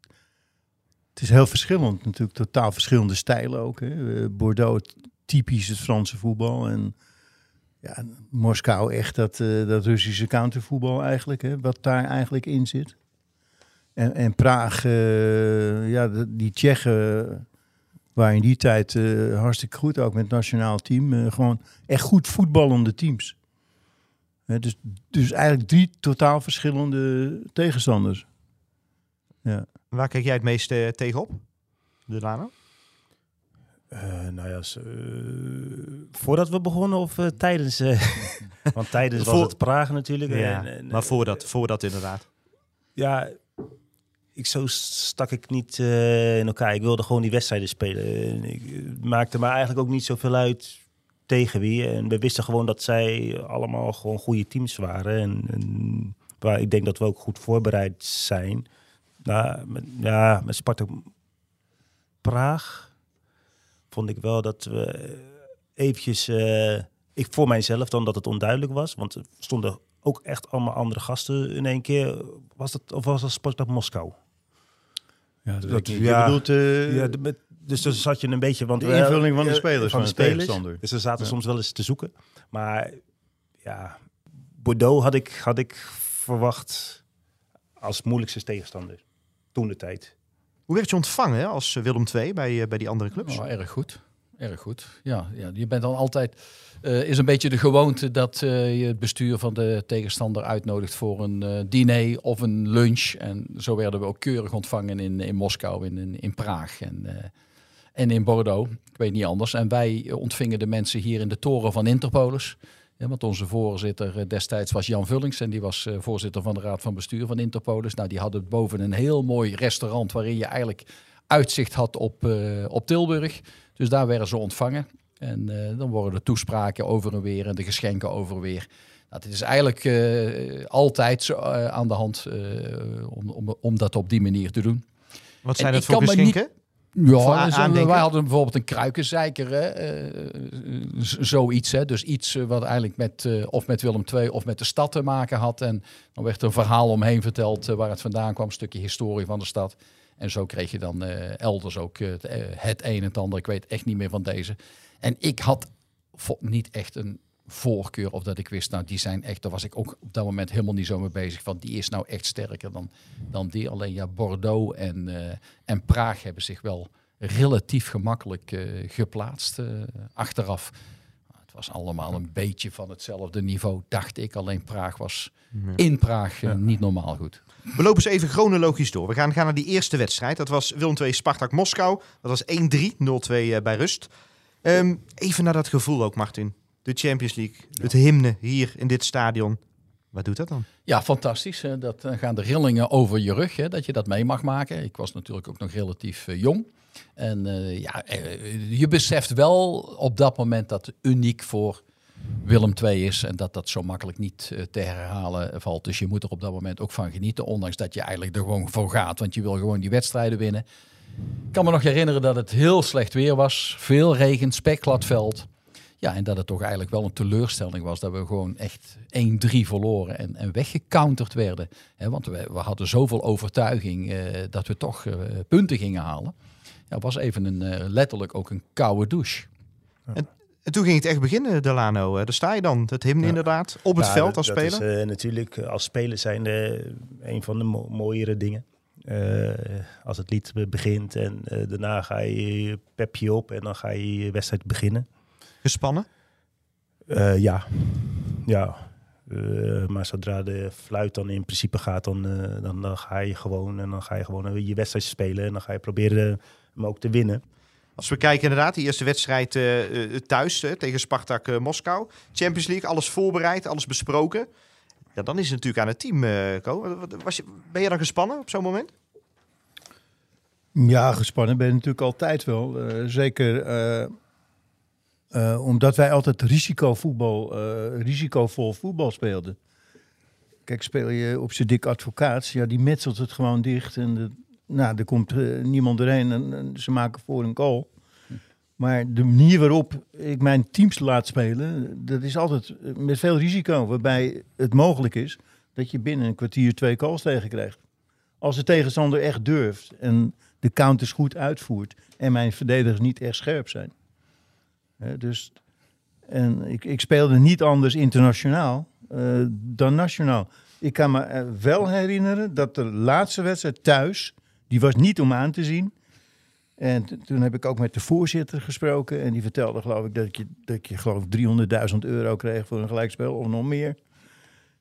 Het is heel verschillend, natuurlijk totaal verschillende stijlen ook. Hè. Eh, Bordeaux, typisch het Franse voetbal. En ja, Moskou echt dat, eh, dat Russische countervoetbal eigenlijk, hè, wat daar eigenlijk in zit. En, en Praag, eh, ja, die Tsjechen waren in die tijd hartstikke goed, ook met het nationaal team. Gewoon echt goed voetballende teams. Dus, dus eigenlijk drie totaal verschillende tegenstanders. Ja. Waar kijk jij het meest eh, tegenop? De Lano? Eh, nou ja, eh, voordat we begonnen of tijdens? want tijdens was Voor- het Praag natuurlijk. Ja, En- en, maar voordat, voordat inderdaad. Ja, ik, zo stak ik niet in elkaar. Ik wilde gewoon die wedstrijden spelen. Ik het maakte me eigenlijk ook niet zoveel uit tegen wie. En we wisten gewoon dat zij allemaal gewoon goede teams waren. En, en waar ik denk dat we ook goed voorbereid zijn. Nou, met, ja, met Spartak Praag vond ik wel dat we eventjes... eh, ik voor mijzelf dan dat het onduidelijk was. Want er stonden ook echt allemaal andere gasten in één keer. Was dat, of was dat Spartak Moskou? Ja, dat- dat, je ja. bedoelt eh, Ja, de- met- dus dan zat je een beetje... Want de we- invulling van de spelers van de, tegenstander. Dus we zaten Ja. soms wel eens te zoeken. Maar ja, Bordeaux had ik, had ik verwacht als moeilijkste tegenstander. Toen de tijd. Hoe werd je ontvangen hè, als eh, Willem II bij, eh, bij die andere clubs? Oh, erg goed. Erg goed. Ja, ja, je bent dan altijd. eh, is een beetje de gewoonte dat eh, je het bestuur van de tegenstander uitnodigt voor een eh, diner of een lunch. En zo werden we ook keurig ontvangen in, in Moskou, in, in, in Praag en, eh, en in Bordeaux. Ik weet niet anders. En wij ontvingen de mensen hier in de toren van Interpolis. Ja, want onze voorzitter eh, destijds was Jan Vullings en die was eh, voorzitter van de raad van bestuur van Interpolis. Nou, die hadden boven een heel mooi restaurant waarin je eigenlijk uitzicht had op, eh, op Tilburg. Dus daar werden ze ontvangen. En dan worden de toespraken over en weer en de geschenken over en weer. Nou, het is eigenlijk altijd zo, aan de hand om, om, om dat op die manier te doen. Wat zijn en dat voor geschenken? Ja, dus, aandenken? wij hadden bijvoorbeeld een kruikenzeiker, hè, eh, z- zoiets. Hè, dus iets eh, wat eigenlijk met, eh, of met Willem II of met de stad te maken had. En dan werd er een verhaal omheen verteld eh, waar het vandaan kwam, een stukje historie van de stad. En zo kreeg je dan eh, elders ook eh, het, eh, een en het ander. Ik weet echt niet meer van deze. En ik had niet echt een voorkeur of dat ik wist, nou die zijn echt, daar was ik ook op dat moment helemaal niet zo mee bezig. Van die is nou echt sterker dan, dan die. Alleen ja, Bordeaux en, eh, en Praag hebben zich wel relatief gemakkelijk eh, geplaatst eh, achteraf. Het was allemaal een beetje van hetzelfde niveau, dacht ik. Alleen Praag was in Praag niet normaal goed. We lopen eens even chronologisch door. We gaan, gaan naar die eerste wedstrijd. Dat was Willem II Spartak Moskou. Dat was 1-3, 0-2 eh, bij rust. Ehm, even naar dat gevoel ook, Martin. De Champions League, het hymne hier in dit stadion. Wat doet dat dan? Ja, fantastisch. hè. Dat dan gaan de rillingen over je rug, hè, dat je dat mee mag maken. Ik was natuurlijk ook nog relatief eh, jong. En eh, ja, eh, je beseft wel op dat moment dat uniek voor Willem II is. En dat dat zo makkelijk niet eh, te herhalen valt. Dus je moet er op dat moment ook van genieten. Ondanks dat je eigenlijk er gewoon voor gaat. Want je wil gewoon die wedstrijden winnen. Ik kan me nog herinneren dat het heel slecht weer was. Veel regen, spekglad veld. Ja, en dat het toch eigenlijk wel een teleurstelling was dat we gewoon echt 1-3 verloren en, en weggecounterd werden. Hè, want we, we hadden zoveel overtuiging eh, dat we toch eh, punten gingen halen. Ja, was even een, eh, letterlijk ook een koude douche. En toen ging het echt beginnen, Delano. Daar sta je dan, het hymne inderdaad, op het Ja, veld dat- als dat speler. is eh, natuurlijk als speler zijn een van de mo- mooiere dingen. Eh, als het lied begint en eh, daarna ga je pep je op en dan ga je je wedstrijd beginnen. Gespannen. Eh, ja, ja. Eh, maar zodra de fluit dan in principe gaat, dan, eh, dan, dan ga je gewoon en dan ga je gewoon je wedstrijd spelen en dan ga je proberen hem ook te winnen. Als we kijken inderdaad, die eerste wedstrijd eh, eh, thuis tegen Spartak Moskou. Champions League, alles voorbereid, alles besproken. Ja, dan is het natuurlijk aan het team, eh Ko. Was je, ben je dan gespannen op zo'n moment? Ja, gespannen ben je natuurlijk altijd wel. Eh, zeker eh, omdat wij altijd risicovoetbal, eh, risicovol voetbal speelden. Kijk, speel je op zijn dik advocaat, ja, die metselt het gewoon dicht. En de, nou, er komt eh, niemand erheen en, en ze maken voor een goal. Maar de manier waarop ik mijn teams laat spelen, dat is altijd met veel risico. Waarbij het mogelijk is dat je binnen een kwartier twee calls tegenkrijgt. Als de tegenstander echt durft en de counters goed uitvoert en mijn verdedigers niet echt scherp zijn. Hè, dus, en ik, ik speelde niet anders internationaal eh, dan nationaal. Ik kan me eh, wel herinneren dat de laatste wedstrijd thuis, die was niet om aan te zien. En toen heb ik ook met de voorzitter gesproken. En die vertelde geloof ik dat je, dat je geloof ik 300.000 euro kreeg voor een gelijkspel of nog meer.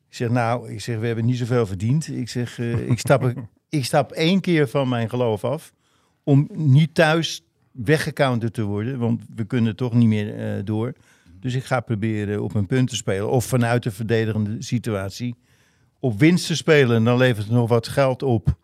Ik zeg nou, ik zeg we hebben niet zoveel verdiend. Ik zeg eh, ik, stap, ik stap één keer van mijn geloof af. Om niet thuis weggecounterd te worden. Want we kunnen toch niet meer eh, door. Dus ik ga proberen op een punt te spelen. Of vanuit de verdedigende situatie op winst te spelen. Dan levert het nog wat geld op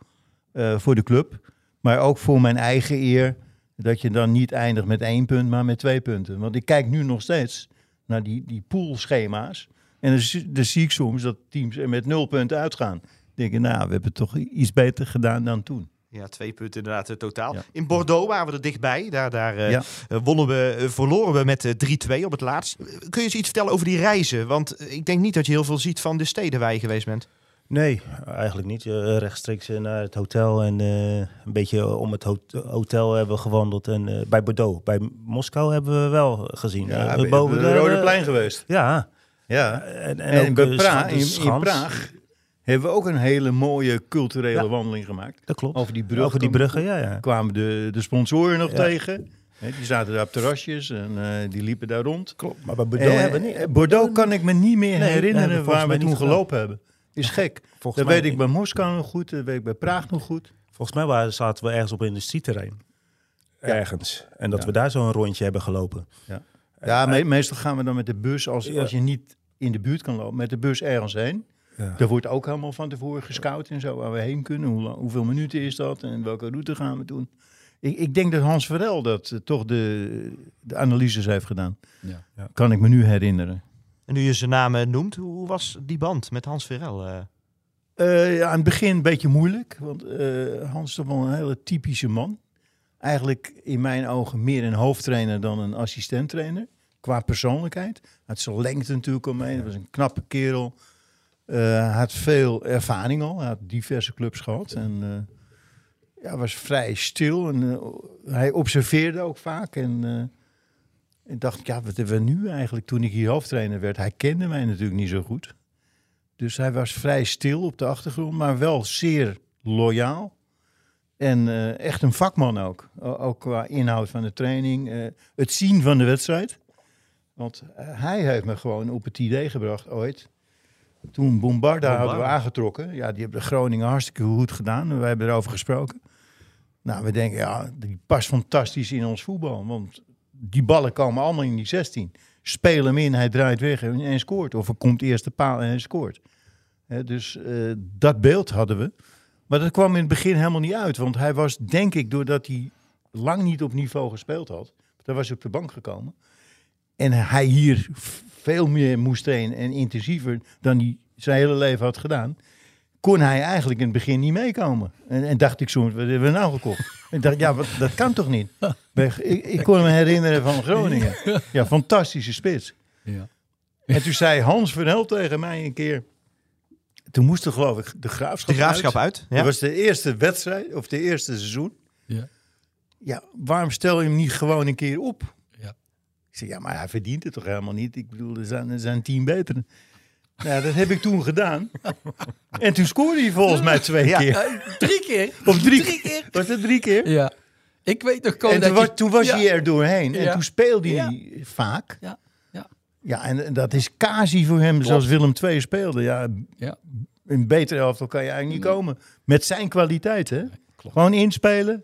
eh, voor de club. Maar ook voor mijn eigen eer. Dat je dan niet eindigt met één punt, maar met twee punten. Want ik kijk nu nog steeds naar die, die poolschema's. En dan, zie- ik soms dat teams er met nul punten uitgaan. Dan denk ik, nou, we hebben toch iets beter gedaan dan toen. Ja, twee punten inderdaad totaal. Ja. In Bordeaux waren we er dichtbij. Daar, daar eh, Ja. eh, wonnen we, eh, verloren we met eh, 3-2 op het laatst. Kun je eens iets vertellen over die reizen? Want ik denk niet dat je heel veel ziet van de steden waar je geweest bent. Nee, eigenlijk niet. Rechtstreeks naar het hotel en eh, een beetje om het hot- hotel hebben we gewandeld. En eh, bij Bordeaux, bij Moskou hebben we wel gezien. Ja, boven de de- Rode Plein geweest. Ja. Ja. En, En, ook, bij Praag, in, in. Praag hebben we ook een hele mooie culturele Ja. wandeling gemaakt. Dat klopt. Over die brug Over die bruggen, ja, ja. kwamen de, de sponsoren nog Ja. tegen. Die zaten daar op terrasjes en eh, die liepen daar rond. Klopt. Maar bij Bordeaux Eh, hebben we niet. eh, Bordeaux kan ik me niet meer Nee, herinneren waar we toen gelopen hebben. Is gek. Volgens Dat mij weet ik niet. bij Moskou nog goed, dat weet ik bij Praag nog goed. Volgens mij waren, zaten we ergens op een industrieterrein. Ergens. En dat Ja. we daar zo'n rondje hebben gelopen. Ja, me- meestal gaan we dan met de bus, als, Ja. als je niet in de buurt kan lopen, met de bus ergens heen. Ja. Er wordt ook helemaal van tevoren gescout en zo, waar we heen kunnen. Hoe, lang- hoeveel minuten is dat en welke route gaan we doen? Ik, ik denk dat Hans Verel dat eh, toch de, de analyses heeft gedaan. Ja. Ja. Kan ik me nu herinneren. En nu je zijn naam eh, noemt, hoe hoe was die band met Hans Verel? eh? Eh, ja, aan het begin een beetje moeilijk, want eh, Hans is toch wel een hele typische man. Eigenlijk in mijn ogen meer een hoofdtrainer dan een assistenttrainer. Qua persoonlijkheid. Hij had zijn lengte natuurlijk mee. Hij was een knappe kerel. Hij had veel ervaring al. Had diverse clubs gehad. En eh, ja, was vrij stil. En, eh, hij observeerde ook vaak. En ik dacht, ja, wat hebben we nu eigenlijk? Toen ik hier hoofdtrainer werd, hij kende mij natuurlijk niet zo goed. Dus hij was vrij stil op de achtergrond, maar wel zeer loyaal. En echt een vakman ook. Ook qua inhoud van de training. het zien van de wedstrijd. Want hij heeft me gewoon op het idee gebracht ooit. Toen Bombarda hadden we aangetrokken. Ja, die hebben Groningen hartstikke goed gedaan. We hebben erover gesproken. Nou, we denken, ja, die past fantastisch in ons voetbal. Want die ballen komen allemaal in die 16. Speel hem in, hij draait weg en, en scoort. Of er komt eerst de paal en hij scoort. Dus eh, dat beeld hadden we. Maar dat kwam in het begin helemaal niet uit. Want hij was, denk ik, doordat hij lang niet op niveau gespeeld had. Daar was hij op de bank gekomen. En hij hier veel meer moest trainen en intensiever dan hij zijn hele leven had gedaan. Kon hij eigenlijk in het begin niet meekomen. En, en dacht ik soms, wat hebben we nou gekocht? En dacht, ja, wat, dat kan toch niet? Ik, ik kon me herinneren van Groningen. Ja, fantastische spits. Ja. En toen zei Hans Verhel tegen mij een keer. Toen moest er geloof ik de graafschap, De graafschap uit. uit. Ja. Dat was de eerste wedstrijd, of de eerste seizoen. Ja. Ja, waarom stel je hem niet gewoon een keer op? Ik zeg, ja, maar hij verdient het toch helemaal niet? Ik bedoel, er zijn, er zijn tien betere. Nou, dat heb ik toen gedaan. En toen scoorde hij volgens mij twee Ja. keer. Drie keer. Of drie, Drie keer. Was het drie keer? Ja. Ik weet nog gewoon En dat toen was, je- toen was Ja. hij er doorheen. En Ja. toen speelde Ja. hij vaak. Ja. Ja. Ja, en, dat is quasi voor hem zoals Willem II speelde. Ja, Ja. een betere elftal kan je eigenlijk niet komen. Met zijn kwaliteit, hè? klopt. Gewoon inspelen.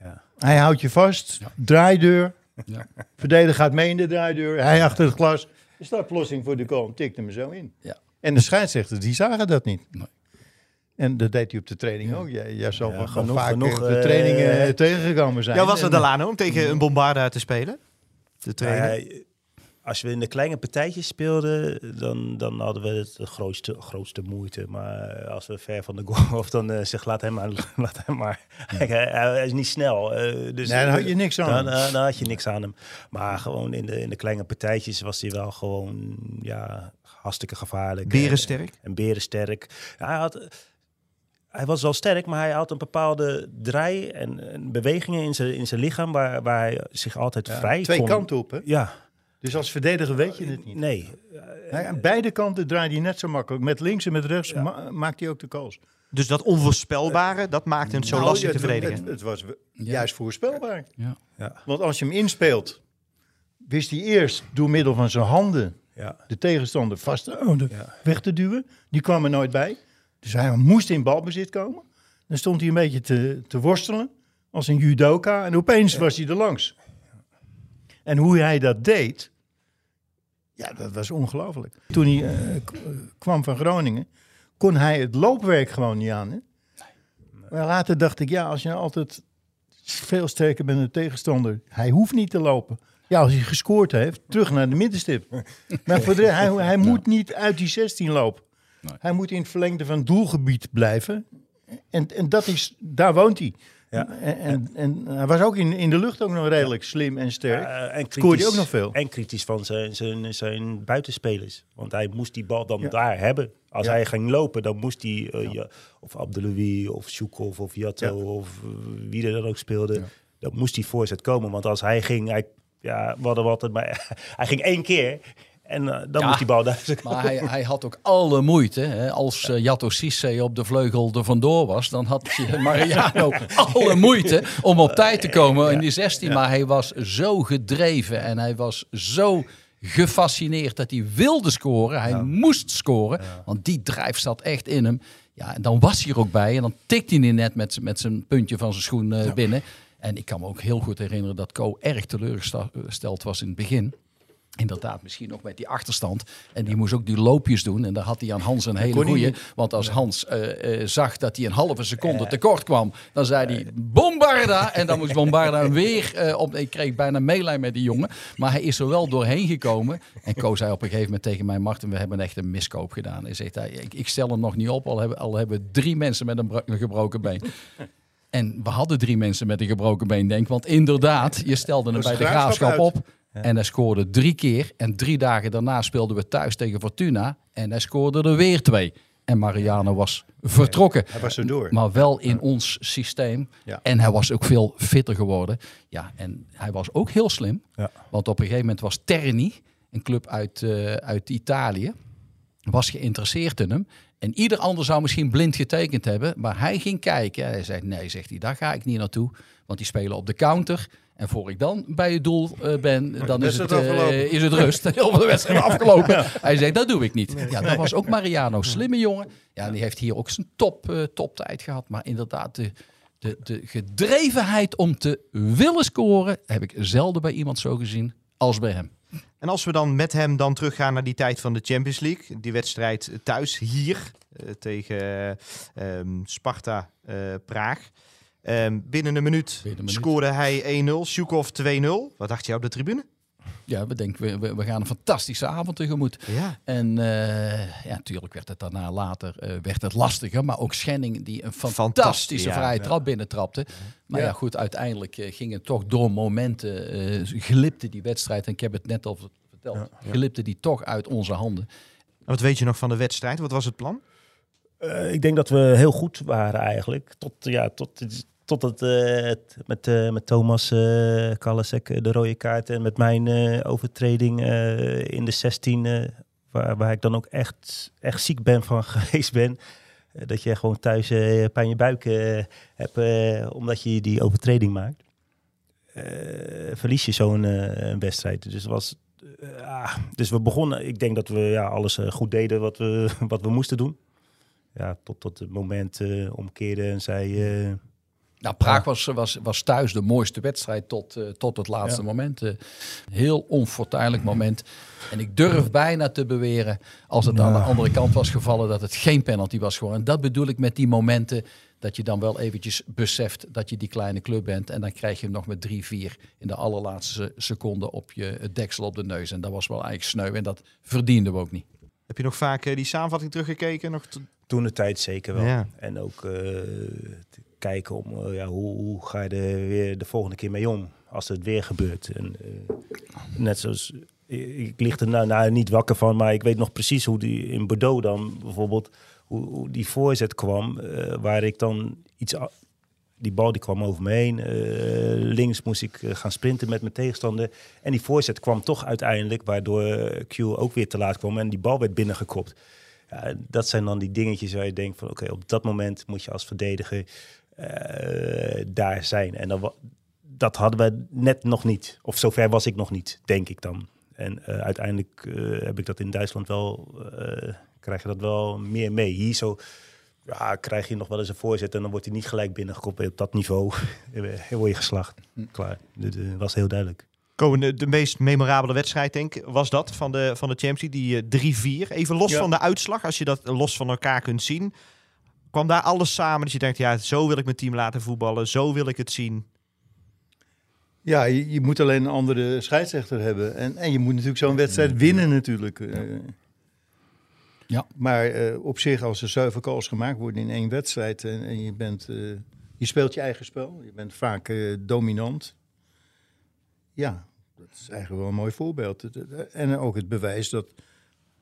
Ja. Hij houdt je vast. Ja. Draaideur. Ja. Verdediger gaat mee in de draaideur. Hij achter het glas. De startplossing voor de goal. Tikt hem er zo in. Ja. En de scheidsrechters, die zagen dat niet. Nee. En dat deed hij op de training ook. Jij, jij zal Ja, wel genoeg- vaak genoeg, op de trainingen eh, tegengekomen zijn. Ja, was er En, Delano om tegen een Bombarda te spelen? De trainer? hij, als we in de kleine partijtjes speelden, dan, dan hadden we het de grootste, grootste moeite. Maar als we ver van de goal of dan uh, zeg laat hem maar, laat hem maar. hij, hij, is niet snel. Uh, dus nee, dan had je niks aan dan, hem. Dan, had je niks aan hem. Maar gewoon in de, in de kleine partijtjes was hij wel gewoon ja, hartstikke gevaarlijk. Berensterk? En, en berensterk. Ja, hij had hij was wel sterk, maar hij had een bepaalde draai en, en bewegingen in zijn, in zijn lichaam waar, waar hij zich altijd ja, vrij Twee kon. kanten op, hè? Ja. Dus als verdediger weet je het niet. Nee. Hij, aan beide kanten draait hij net zo makkelijk. Met links en met rechts ja. ma maakt hij ook de kans. Dus dat onvoorspelbare, dat maakte het zo nou, lastig het, te verdedigen? Het, het was juist voorspelbaar. Ja. Ja. Want als je hem inspeelt, wist hij eerst door middel van zijn handen ja. de tegenstander vast te, weg te duwen. Die kwam er nooit bij. Dus hij moest in balbezit komen. Dan stond hij een beetje te, te worstelen als een judoka. En opeens ja. was hij er langs. En hoe hij dat deed, ja, dat was ongelooflijk. Toen hij uh, kwam van Groningen, kon hij het loopwerk gewoon niet aan. Hè? Maar later dacht ik, ja, als je nou altijd veel sterker bent dan de tegenstander, hij hoeft niet te lopen. Ja, als hij gescoord heeft, terug naar de middenstip. maar voor de, hij, hij moet niet uit die 16 lopen. Nee. Hij moet in het verlengde van het doelgebied blijven. En, en dat is, daar woont hij. Ja. En, en, en, hij was ook in, in de lucht ook nog redelijk ja. slim en sterk. Uh, en Scoorde hij ook nog veel. En kritisch van zijn, zijn, zijn buitenspelers. Want hij moest die bal dan ja. daar hebben. Als hij ging lopen, dan moest hij, uh, ja. of Abdeloui of Shukov of Jatto of uh, wie er dan ook speelde, dan moest die voorzet komen. Want als hij ging, hij, ja, we hadden altijd, maar hij ging één keer en uh, dan ja, moet die bal daar Maar hij, hij, had ook alle moeite. Hè. Als uh, Jatto Cisse op de vleugel er vandoor was, dan had Mariano alle moeite om op tijd te komen in die 16. Maar hij was zo gedreven en hij was zo gefascineerd dat hij wilde scoren. Hij moest scoren, want die drijf zat echt in hem. Ja, en dan was hij er ook bij en dan tikte hij net met, met zijn puntje van zijn schoen uh, binnen. En ik kan me ook heel goed herinneren dat Co erg teleurgesteld was in het begin. Inderdaad, misschien nog met die achterstand. En die moest ook die loopjes doen. En daar had hij aan Hans een hele goeie. Want als Hans uh, uh, zag dat hij een halve seconde tekort kwam, dan zei hij Bombarda. En dan moest Bombarda weer uh, op. Ik kreeg bijna meelijn met die jongen. Maar hij is er wel doorheen gekomen. En Ko zei op een gegeven moment tegen mij: Martin, we hebben echt een miskoop gedaan. Hij zegt: ik, ik stel hem nog niet op, al hebben, al hebben drie mensen met een, een gebroken been. En we hadden drie mensen met een gebroken been, denk ik. Want inderdaad, je stelde hem bij de graafschap op. En hij scoorde drie keer. En drie dagen daarna speelden we thuis tegen Fortuna. En hij scoorde er weer twee. En Mariano was vertrokken. Hij was er door. Maar wel in ons systeem. Ja. En hij was ook veel fitter geworden. Ja, en hij was ook heel slim. Ja. Want op een gegeven moment was Terni, een club uit, uh, uit Italië, was geïnteresseerd in hem. En ieder ander zou misschien blind getekend hebben. Maar hij ging kijken. Hij zei, nee, zegt hij, daar ga ik niet naartoe. Want die spelen op de counter. En voor ik dan bij het doel uh, ben, dan is het, uh, is het rust. Heel veel wedstrijden afgelopen. Ja. Hij zei, dat doe ik niet. Ja, dat was ook Mariano. Slimme jongen. Ja, die heeft hier ook zijn top, uh, top tijd gehad. Maar inderdaad, de, de, de gedrevenheid om te willen scoren... heb ik zelden bij iemand zo gezien als bij hem. En als we dan met hem dan teruggaan naar die tijd van de Champions League. Die wedstrijd thuis hier tegen um, Sparta Praag. Um, binnen een minuut, scoorde hij 1-0, Shukov 2-0. Wat dacht je op de tribune? Ja, we denken, we, we gaan een fantastische avond tegemoet. Ja. En uh, ja, natuurlijk werd het daarna later uh, werd het lastiger. Maar ook Schenning die een fantastische ja, vrije trap ja. binnentrapte. Maar ja. ja, goed, uiteindelijk uh, ging het toch door momenten, glipte die wedstrijd. En ik heb het net al verteld, glipte die toch uit onze handen. En wat weet je nog van de wedstrijd? Wat was het plan? Uh, ik denk dat we heel goed waren eigenlijk. Tot, ja, tot, tot het, uh, het met, uh, met Thomas uh, Kalasek de rode kaart en met mijn overtreding in de 16, waar, waar ik dan ook echt, echt ziek ben van geweest ben. dat je gewoon thuis pijn je buik hebt omdat je die overtreding maakt. verlies je zo'n wedstrijd. Dus was ah, dus we begonnen, ik denk dat we ja, alles goed deden wat we, wat we moesten doen ja, tot, tot het moment omkeerde en zei... Uh, Nou, Praag was, was, was thuis de mooiste wedstrijd tot, eh, tot het laatste moment. Eh, heel onfortuinlijk moment. En ik durf bijna te beweren, als het aan de andere kant was gevallen, dat het geen penalty was geworden. En dat bedoel ik met die momenten dat je dan wel eventjes beseft dat je die kleine club bent. En dan krijg je hem nog met 3-4 in de allerlaatste seconde op je het deksel op de neus. En dat was wel eigenlijk sneu. En dat verdienden we ook niet. Heb je nog vaak eh, die samenvatting teruggekeken? Nog Toen de tijd zeker wel. Ja. En ook eh, om eh, ja, hoe, hoe ga je er weer de volgende keer mee om als het weer gebeurt. En, eh, net zoals ik, ik lig er nou, nou niet wakker van, maar ik weet nog precies hoe die in Bordeaux dan bijvoorbeeld hoe, die voorzet kwam, eh, waar ik dan iets die bal die kwam over me heen. eh, links moest ik eh, gaan sprinten met mijn tegenstander. En die voorzet kwam toch uiteindelijk, waardoor eh, Q ook weer te laat kwam en die bal werd binnengekopt. Dat zijn dan die dingetjes waar je denkt van oké, op dat moment moet je als verdediger eh, daar zijn. En dan, dat hadden we net nog niet. Of zover was ik nog niet, denk ik dan. En eh, uiteindelijk eh, heb ik dat in Duitsland wel, eh, krijg je dat wel meer mee. Hier zo ja, krijg je nog wel eens een voorzet en dan wordt hij niet gelijk binnengekopt. Op dat niveau word je geslacht. Klaar. Dit eh, was heel duidelijk. Komen de, de meest memorabele wedstrijd, denk ik, was dat van de, van de Champions League, die eh, 3-4. Even los Ja. van de uitslag, als je dat los van elkaar kunt zien. Kwam daar alles samen dat je denkt, ja, zo wil ik mijn team laten voetballen, zo wil ik het zien. Ja, je, je moet alleen een andere scheidsrechter hebben. En, en je moet natuurlijk zo'n wedstrijd winnen natuurlijk. eh. Ja. Maar eh, op zich, als er zeven calls gemaakt worden in één wedstrijd... en, en je, bent, eh, je speelt je eigen spel, je bent vaak eh, dominant. Ja, dat is eigenlijk wel een mooi voorbeeld. En ook het bewijs dat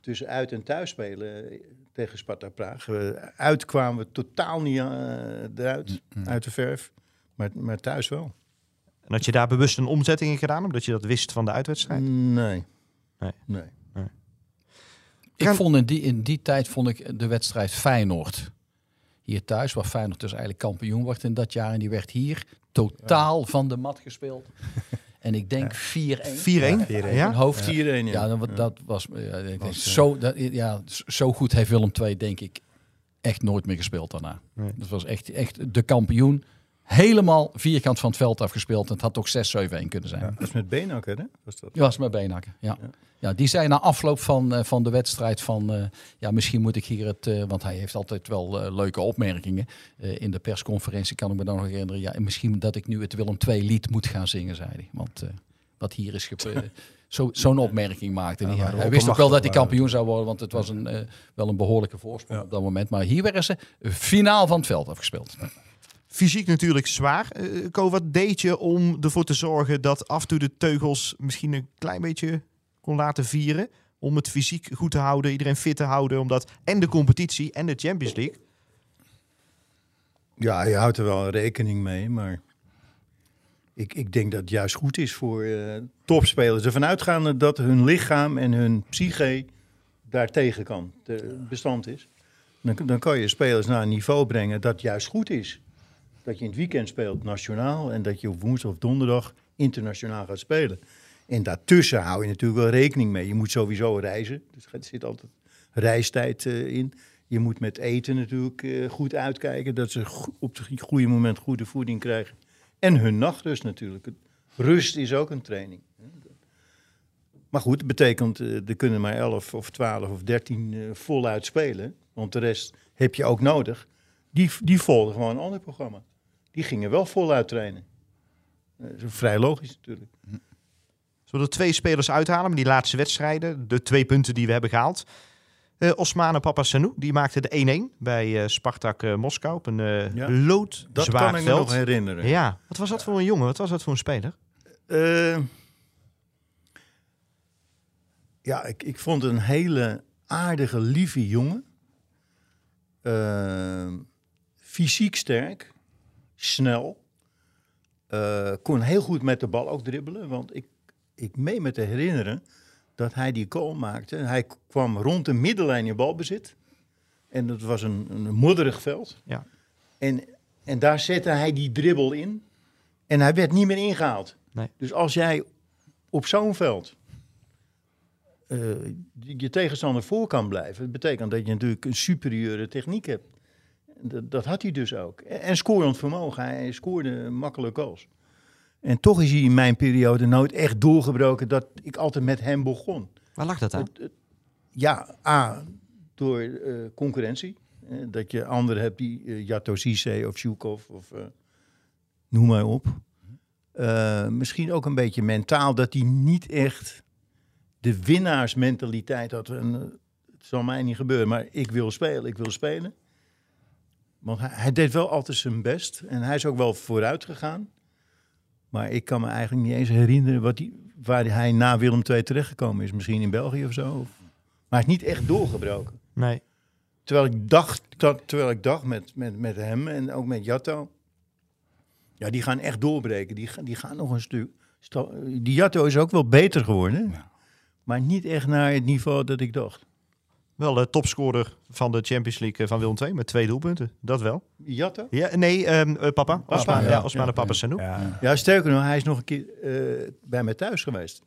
tussen uit- en thuis spelen eh, tegen Sparta Praag... eh, uit kwamen we totaal niet eh, eruit, uit de verf. Maar, maar thuis wel. En had je daar bewust een omzetting in gedaan, omdat je dat wist van de uitwedstrijd? Nee. Nee. nee. Ik vond in die, in die tijd vond ik de wedstrijd Feyenoord. Hier thuis, waar Feyenoord dus eigenlijk kampioen wordt in dat jaar. En die werd hier totaal van de mat gespeeld. En ik denk 4-1. 4-1? Ja, hoofd. 4-1, ja. Ja, dan, wat- dat was, ja, ik denk, zo, dat, ja, zo goed heeft Willem II, denk ik, echt nooit meer gespeeld daarna. Nee. Dat was echt, echt de kampioen. Helemaal vierkant van het veld afgespeeld. En het had ook 6-7-1 kunnen zijn. Dat is met Beenhakker, hè? Was dat? Ja, was met Beenhakker. Ja. Ja, die zei na afloop van, eh, van de wedstrijd van... eh, ja, misschien moet ik hier het... eh, want hij heeft altijd wel leuke opmerkingen. In de persconferentie kan ik me dan nog herinneren... Ja, en misschien dat ik nu het Willem II lied moet gaan zingen, zei hij. Want wat hier is gebeurd... zo- Zo'n opmerking maakte hij. Ja, maar hij wist ook wel dat hij kampioen zou worden. Want het was een, wel een behoorlijke voorsprong op dat moment. Maar hier werden ze finaal van het veld afgespeeld. Fysiek natuurlijk zwaar. Eh Ko, wat deed je om ervoor te zorgen dat af en toe de teugels misschien een klein beetje kon laten vieren? Om het fysiek goed te houden, iedereen fit te houden. Omdat en de competitie en de Champions League. Ja, je houdt er wel rekening mee, maar ik, ik denk dat het juist goed is voor eh, topspelers. Ervan uitgaande dat hun lichaam en hun psyche daartegen kan, te- bestand is. Dan, dan kan je spelers naar een niveau brengen dat juist goed is. Dat je in het weekend speelt nationaal en dat je op woensdag of donderdag internationaal gaat spelen. En daartussen hou je natuurlijk wel rekening mee. Je moet sowieso reizen, dus er zit altijd reistijd eh, in. Je moet met eten natuurlijk eh, goed uitkijken, dat ze op het goede moment goede voeding krijgen. En hun nachtrust natuurlijk. Rust is ook een training. Maar goed, het betekent, eh, er kunnen maar 11 of 12 of 13 eh, voluit spelen. Want de rest heb je ook nodig. Die, die volgen gewoon een ander programma. Die gingen wel voluit trainen. Eh, vrij logisch natuurlijk. Zullen we er twee spelers uithalen met die laatste wedstrijden? De twee punten die we hebben gehaald. Eh Osmane Papasanu, die maakte de 1-1 bij eh, Spartak Moskou op een eh Ja, loodzwaar Dat kan ik me nog herinneren. Ja, wat was dat voor een jongen? Wat was dat voor een speler? Ja, ik, ik vond een hele aardige, lieve jongen. Fysiek sterk, snel. Eh, kon heel goed met de bal ook dribbelen. Want ik, ik meen me te herinneren dat hij die goal maakte. Hij kwam rond de middenlijn in balbezit. En dat was een, een modderig veld. Ja. En, en daar zette hij die dribbel in. En hij werd niet meer ingehaald. Nee. Dus als jij op zo'n veld eh, je je tegenstander voor kan blijven, dat betekent dat je natuurlijk een superieure techniek hebt. Dat, dat had hij dus ook. En, en scorend vermogen. Hij scoorde makkelijk goals. En toch is hij in mijn periode nooit echt doorgebroken dat ik altijd met hem begon. Waar lag dat aan? Ja, A, door eh, concurrentie. Eh, dat je anderen hebt die uh, Jato Cisse of Zhukov of eh, noem maar op. Eh, misschien ook een beetje mentaal dat hij niet echt de winnaarsmentaliteit had. En, eh, het zal mij niet gebeuren, maar ik wil spelen, ik wil spelen. Want hij, hij deed wel altijd zijn best en hij is ook wel vooruit gegaan. Maar ik kan me eigenlijk niet eens herinneren wat hij, waar hij na Willem II terechtgekomen is. Misschien in België of zo. Of- Maar hij is niet echt doorgebroken. Nee. Terwijl ik dacht, dat, terwijl ik dacht met, met, met hem en ook met Jatto. Ja, die gaan echt doorbreken. Die, gaan- die gaan nog een stuk. Die Jatto is ook wel beter geworden. Maar niet echt naar het niveau dat ik dacht. Wel de topscorer van de Champions League eh, van Willem II met twee doelpunten. Dat wel. Jatto? Ja, nee, ehm, eh, papa. Osman, ja, ja. Osman Ja, papa ja. Sanou. Ja, Ja, sterker nog, hij is nog een keer eh, bij mij thuis geweest.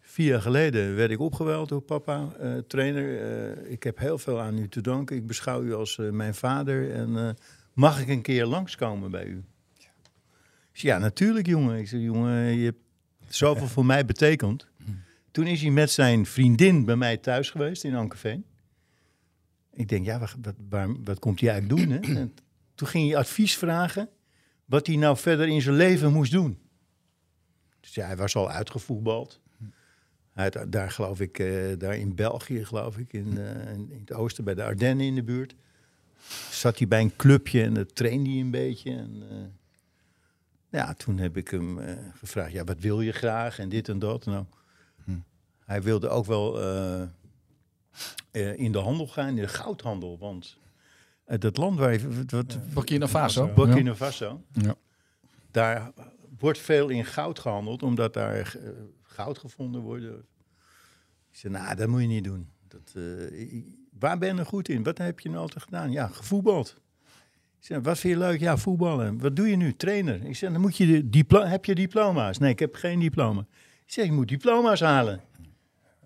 Vier jaar geleden werd ik opgeweld door papa, eh, trainer. Eh, ik heb heel veel aan u te danken. Ik beschouw u als eh, mijn vader. En eh, mag ik een keer langskomen bij u? Ja, natuurlijk jongen. Ik zei, jongen, je hebt zoveel voor mij betekend. Toen is hij met zijn vriendin bij mij thuis geweest in Ankeveen. Ik denk, ja, wat, wat, wat komt hij eigenlijk doen? Hè? En toen ging hij advies vragen wat hij nou verder in zijn leven moest doen. Dus ja, hij was al uitgevoetbald. Hij had daar geloof ik, eh, daar in België geloof ik, in, eh, in het oosten bij de Ardennen in de buurt. Zat hij bij een clubje en dat trainde hij een beetje. En, eh, ja, toen heb ik hem gevraagd, ja, wat wil je graag en dit en dat. Nou, Hij wilde ook wel eh, eh, in de handel gaan, in de goudhandel. Want eh, dat land waar hij, wat, Burkina Faso. Burkina Faso. Ja. Daar wordt veel in goud gehandeld, omdat daar goud gevonden wordt. Ik zei, nou, dat moet je niet doen. Dat, waar ben je nou goed in? Wat heb je nou altijd gedaan? Ja, gevoetbald. Ik zei, wat vind je leuk? Ja, voetballen. Wat doe je nu? Trainer. Ik zei, dan moet je de heb je diploma's? Nee, ik heb geen diploma. Ik zeg, je moet diploma's halen.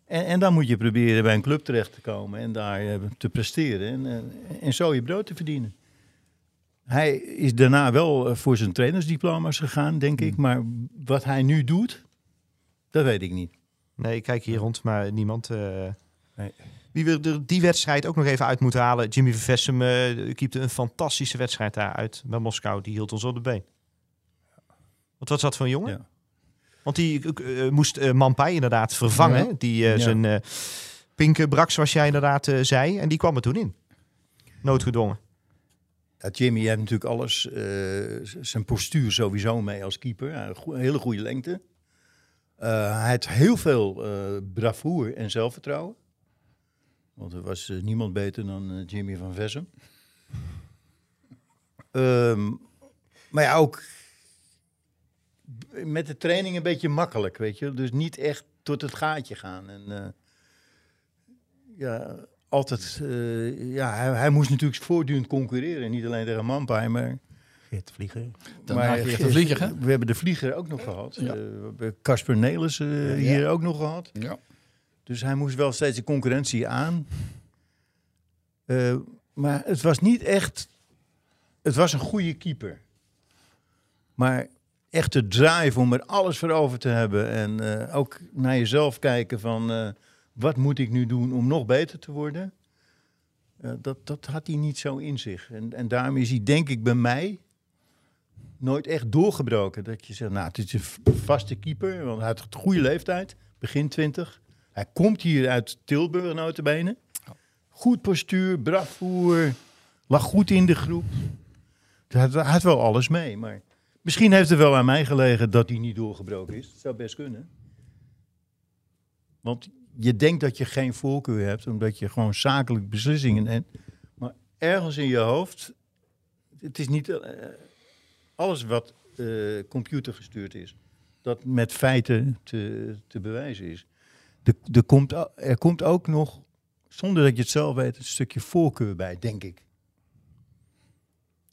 En, en dan moet je proberen bij een club terecht te komen en daar eh, te presteren. En, eh, en zo je brood te verdienen. Hij is daarna wel eh, voor zijn trainersdiploma's gegaan, denk ik. Maar wat hij nu doet, dat weet ik niet. Nee, ik kijk hier rond, maar niemand. Nee. Wie we er die wedstrijd ook nog even uit moeten halen. Jimmy Vervessem uh, keepte een fantastische wedstrijd daar uit bij Moskou. Die hield ons op de been. Wat was dat voor een jongen? Ja. Want die eh, moest eh, Mampai inderdaad vervangen. Ja. Die eh, Ja. zijn eh pinken brak, zoals jij inderdaad eh, zei. En die kwam er toen in. Noodgedwongen. Ja, Jimmy heeft natuurlijk alles, eh, zijn postuur sowieso mee als keeper. Een hele goede lengte. Eh, hij had heel veel eh bravoure en zelfvertrouwen. Want er was eh, niemand beter dan eh, Jimmy van Vessem. Ehm, maar ja, ook met de training een beetje makkelijk, weet je. Dus niet echt tot het gaatje gaan. En eh, ja, altijd, eh, ja, hij, hij moest natuurlijk voortdurend concurreren. Niet alleen tegen Mampai, maar... Geert Vlieger. Daarna Geert de Vlieger, hè? We hebben de Vlieger ook nog gehad. Ja. Eh, we hebben Casper Nelis eh, hier ook nog gehad. Ja. Dus hij moest wel steeds de concurrentie aan. Eh, maar het was niet echt... Het was een goede keeper. Maar echt de drive om er alles voor over te hebben. En eh, ook naar jezelf kijken van... eh, wat moet ik nu doen om nog beter te worden? Eh, dat, dat had hij niet zo in zich. En, en daarom is hij denk ik bij mij nooit echt doorgebroken. Dat je zegt, nou, het is een vaste keeper, want hij had een goede leeftijd, begin 20. Hij komt hier uit Tilburg, notabene. Goed postuur, bravoer, lag goed in de groep. Hij had, hij had wel alles mee, maar misschien heeft het wel aan mij gelegen dat hij niet doorgebroken is. Dat zou best kunnen. Want je denkt dat je geen voorkeur hebt, omdat je gewoon zakelijk beslissingen neemt. Maar ergens in je hoofd, het is niet... eh, alles wat eh, computergestuurd is, dat met feiten te, te bewijzen is. Er, er, komt, er komt ook nog, zonder dat je het zelf weet, een stukje voorkeur bij, denk ik.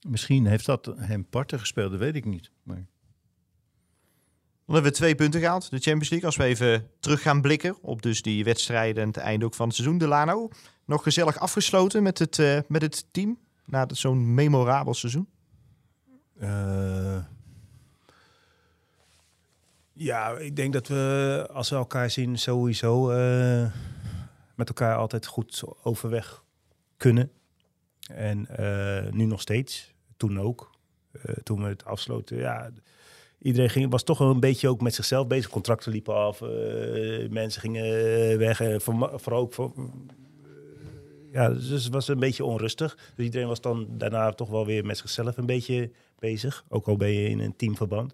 Misschien heeft dat hem parten gespeeld, dat weet ik niet. Maar Dan hebben we twee punten gehaald, de Champions League. Als we even terug gaan blikken op dus die wedstrijden en het einde ook van het seizoen. Delano, nog gezellig afgesloten met het, eh, met het team. Na dat- zo'n memorabel seizoen? Eh, ja, ik denk dat we, als we elkaar zien, sowieso eh, met elkaar altijd goed overweg kunnen. En eh, nu nog steeds. Toen ook. Eh, toen we het afsloten, ja... Iedereen ging, was toch een beetje ook met zichzelf bezig. Contracten liepen af, eh, mensen gingen weg. En voor, vooral ook voor, ja, dus was een beetje onrustig. Dus iedereen was dan daarna toch wel weer met zichzelf een beetje bezig. Ook al ben je in een teamverband.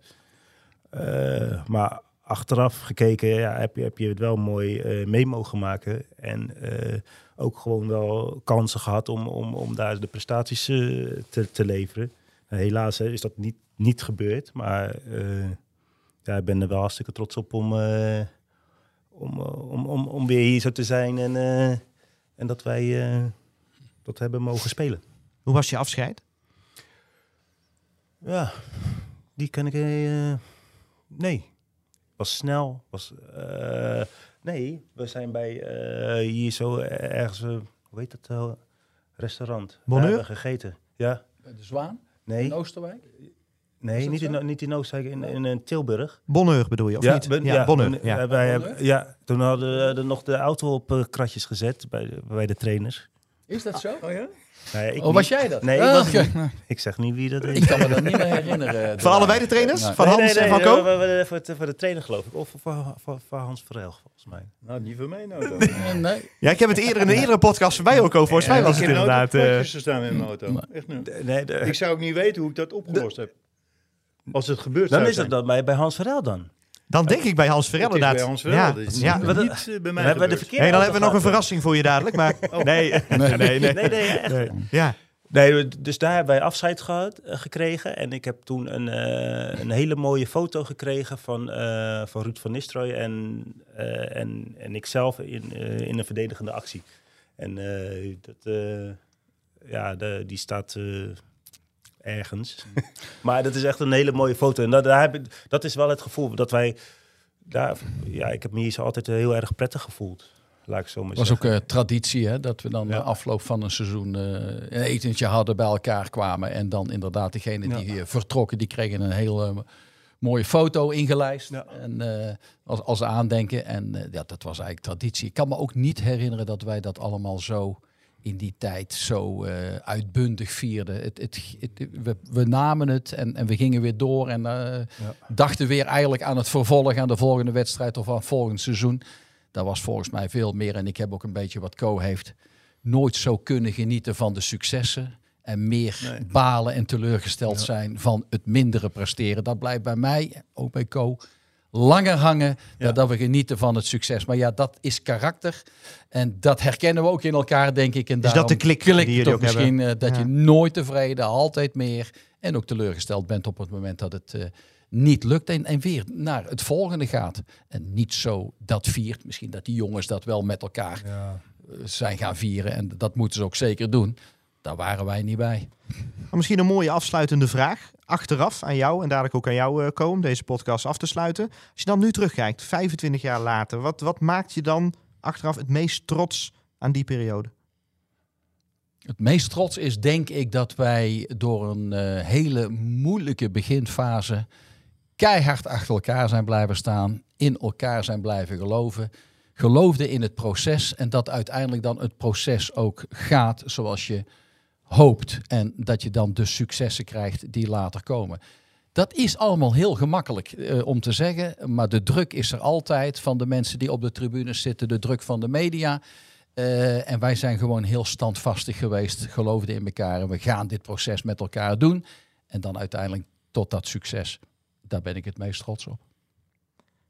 Eh, maar achteraf gekeken ja, heb, je, heb je het wel mooi eh, mee mogen maken. En eh, ook gewoon wel kansen gehad om, om, om daar de prestaties eh, te, te leveren. Helaas hè, is dat niet, niet gebeurd. Maar ja, ik ben er wel hartstikke trots op om, om, om, om, om weer hier zo te zijn. En, en dat wij dat hebben mogen spelen. Hoe was je afscheid? Ja, die kan ik. nee, was snel. Was, eh, nee, we zijn bij eh, hier zo ergens. eh, hoe heet dat? restaurant. Bonheur? Gegeten. Ja, De Zwaan nee, in Oosterwijk? nee niet, in, niet in Oostenrijk, in, in, Tilburg. Bonneur bedoel je, of niet? ben- ja, Bonneur. toen- Ja. wij hebben- ja, toen hadden we er nog de auto op kratjes gezet bij de, bij de trainers. Is dat zo? Oh ja? Nou ik Oh, was niet. jij dat? Nee, ik Ah, was niet. Ik zeg niet wie dat is. Ik kan me dat niet meer herinneren. Van allebei de trainers? Nee. Van Nee, Hans nee, en van nee, Ko? we- we- we- Voor de, voor de trainer geloof ik. Of voor, voor, voor Hans Verhel volgens mij. Nou, niet voor mij nou. Eh, Nee. Ja, ik heb het eerder in een eerdere podcast voorbij ook over. Volgens mij was het ik heb inderdaad... op eh, gestaan met mijn auto. Echt niet. Nee, de- Ik zou ook niet weten hoe ik dat opgelost heb. Als het gebeurt dan zou is zijn. het dan bij, bij Hans Verhel dan. Dan denk ik bij Hans is inderdaad. bij Hans Verhel. Ja, Dat is ja. niet, eh, bij mij We hebben de Hey, dan hebben we nog een verrassing voor je dadelijk. Maar nee, nee, nee. nee. Nee, nee, echt. Nee. Ja, Nee, dus daar hebben wij afscheid gehad, eh, gekregen. En ik heb toen een, eh, een hele mooie foto gekregen van, eh, van Ruud van Nistelrooy en, eh en, en ikzelf in, in een verdedigende actie. En eh, dat, eh, ja, de, die staat eh, ergens. maar dat is echt een hele mooie foto. En dat, daar heb ik, dat is wel het gevoel dat wij... Daar, ja, ik heb me hier zo altijd heel erg prettig gevoeld. Laat ik zo maar was ook eh, traditie hè, dat we dan Ja. na afloop van een seizoen eh, een etentje hadden, bij elkaar kwamen. En dan inderdaad degene die eh, vertrokken, die kregen een heel eh, mooie foto ingelijst. Ja. En, als, als aandenken. En ja, dat was eigenlijk traditie. Ik kan me ook niet herinneren dat wij dat allemaal zo in die tijd zo eh, uitbundig vierden. Het, het, het- we, we namen het en, en we gingen weer door en eh, dachten weer eigenlijk aan het vervolg, aan de volgende wedstrijd of aan het volgende seizoen. Dat was volgens mij veel meer. En ik heb ook een beetje wat Co heeft. Nooit zo kunnen genieten van de successen. En meer balen en teleurgesteld zijn van het mindere presteren. Dat blijft bij mij, ook bij Co, langer hangen dat we genieten van het succes. Maar ja, dat is karakter. En dat herkennen we ook in elkaar, denk ik. En dat daarom de klik klik die jullie toch ook misschien hebben? eh, dat Ja. je nooit tevreden, altijd meer. En ook teleurgesteld bent op het moment dat het eh, niet lukt. En, en weer naar het volgende gaat. En niet zo dat viert. Misschien dat die jongens dat wel met elkaar eh, zijn gaan vieren. En dat moeten ze ook zeker doen. Daar waren wij niet bij. Maar misschien een mooie afsluitende vraag. Achteraf aan jou en dadelijk ook aan jou, eh, Ko, om deze podcast af te sluiten. Als je dan nu terugkijkt, 25 jaar later, wat, wat maakt je dan achteraf het meest trots aan die periode? Het meest trots is denk ik dat wij door een eh, hele moeilijke beginfase keihard achter elkaar zijn blijven staan, in elkaar zijn blijven geloven, geloofden in het proces en dat uiteindelijk dan het proces ook gaat zoals je hoopt en dat je dan de successen krijgt die later komen. Dat is allemaal heel gemakkelijk eh, om te zeggen, maar de druk is er altijd van de mensen die op de tribunes zitten, de druk van de media. Eh, en wij zijn gewoon heel standvastig geweest, geloofden in elkaar en we gaan dit proces met elkaar doen. En dan uiteindelijk tot dat succes. Daar ben ik het meest trots op.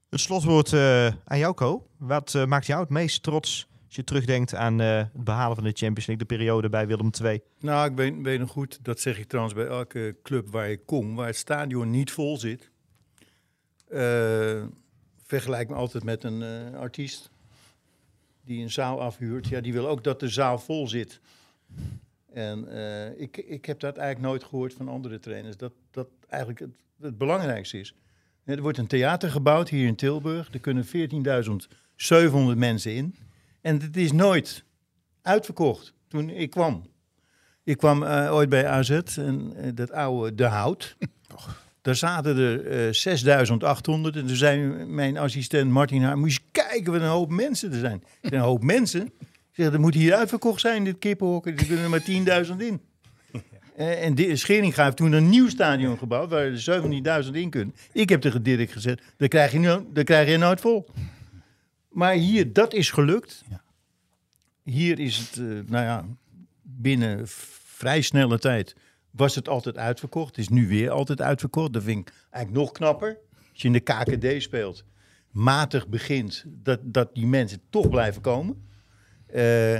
Het slotwoord eh, aan jou, Ko. Wat maakt jou het meest trots als je terugdenkt aan eh, het behalen van de Champions League, de periode bij Willem II? Nou, ik weet, weet nog goed, dat zeg ik trouwens bij elke club waar ik kom, waar het stadion niet vol zit. Eh, vergelijk me altijd met een eh, artiest die een zaal afhuurt. Ja, die wil ook dat de zaal vol zit. En ik, ik heb dat eigenlijk nooit gehoord van andere trainers. Dat dat eigenlijk het, het belangrijkste is. Er wordt een theater gebouwd hier in Tilburg. Er kunnen 14.700 mensen in. En het is nooit uitverkocht toen ik kwam. Ik kwam eh, ooit bij AZ, en, eh, dat oude De Hout. Daar zaten er eh 6800 en toen zei mijn assistent Martin Haar, moet je kijken wat een hoop mensen er zijn. Ik zeg, Een hoop mensen? Zeg, er moet hier uitverkocht zijn, dit kippenhok. Er kunnen er maar 10.000 in. Eh, en de, Scheringa heeft toen een nieuw stadion gebouwd waar er 17.000 in kunnen. Ik heb tegen Dirk gezegd, dat krijg je, no- dat krijg je nooit vol. Maar hier, dat is gelukt. Hier is het, eh, nou ja, binnen vrij snelle tijd was het altijd uitverkocht. Het is nu weer altijd uitverkocht. Dat vind ik eigenlijk nog knapper. Als je in de KKD speelt, matig begint, dat, dat die mensen toch blijven komen. Eh,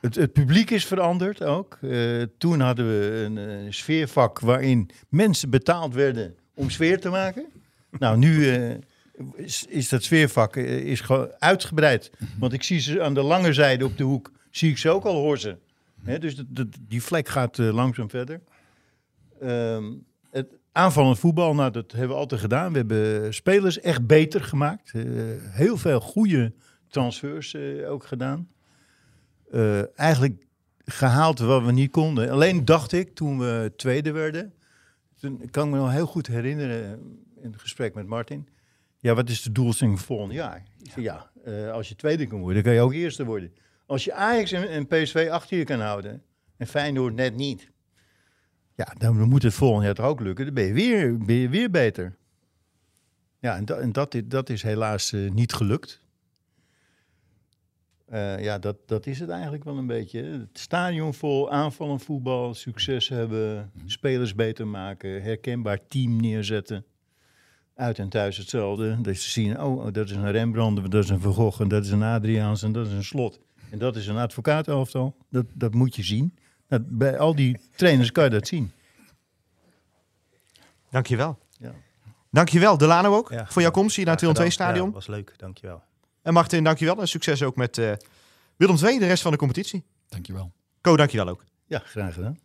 het, het publiek is veranderd ook. Eh, toen hadden we een sfeervak waarin mensen betaald werden om sfeer te maken. Nou, nu is, is dat sfeervak eh, is gewoon uitgebreid. Want ik zie ze aan de lange zijde op de hoek, zie ik ze ook al horzen. Hè, dus dat- dat- die vlek gaat eh, langzaam verder. Ehm, het aanvallend voetbal, nou, dat hebben we altijd gedaan. We hebben spelers echt beter gemaakt. Eh, heel veel goede transfers ook gedaan. Eigenlijk gehaald wat we niet konden. Alleen dacht ik, toen we tweede werden... Toen kan ik me nog heel goed herinneren in het gesprek met Martin. Ja, wat is de doelstelling voor volgend jaar? Ja, eh, als je tweede kan worden, dan kan je ook eerste worden. Als je Ajax en, PSV achter je kan houden en Feyenoord net niet. Ja, dan moet het volgend jaar toch ook lukken. Dan ben je weer, ben je weer beter. Ja, en, dat en dat, dat is helaas eh, niet gelukt. Eh, ja, dat, dat is het eigenlijk wel een beetje. Het stadion vol, aanvallend voetbal, succes hebben, spelers beter maken, herkenbaar team neerzetten. Uit en thuis hetzelfde. Dat ze zien, oh, dat is een Rembrandt, dat is een Van Gogh, en dat is een Adriaans en dat is een Slot. En dat is een advocaatenelftal. Dat, dat moet je zien. Dat, bij al die trainers kan je dat zien. Dankjewel. Ja. Dankjewel, Delano ook, Ja. voor jouw komst hier naar het Willem II gedaan. stadion. Ja, was leuk, dankjewel. En Martin, dankjewel. En succes ook met eh Willem II, de rest van de competitie. Dankjewel. Ko, dankjewel ook. Ja, graag gedaan.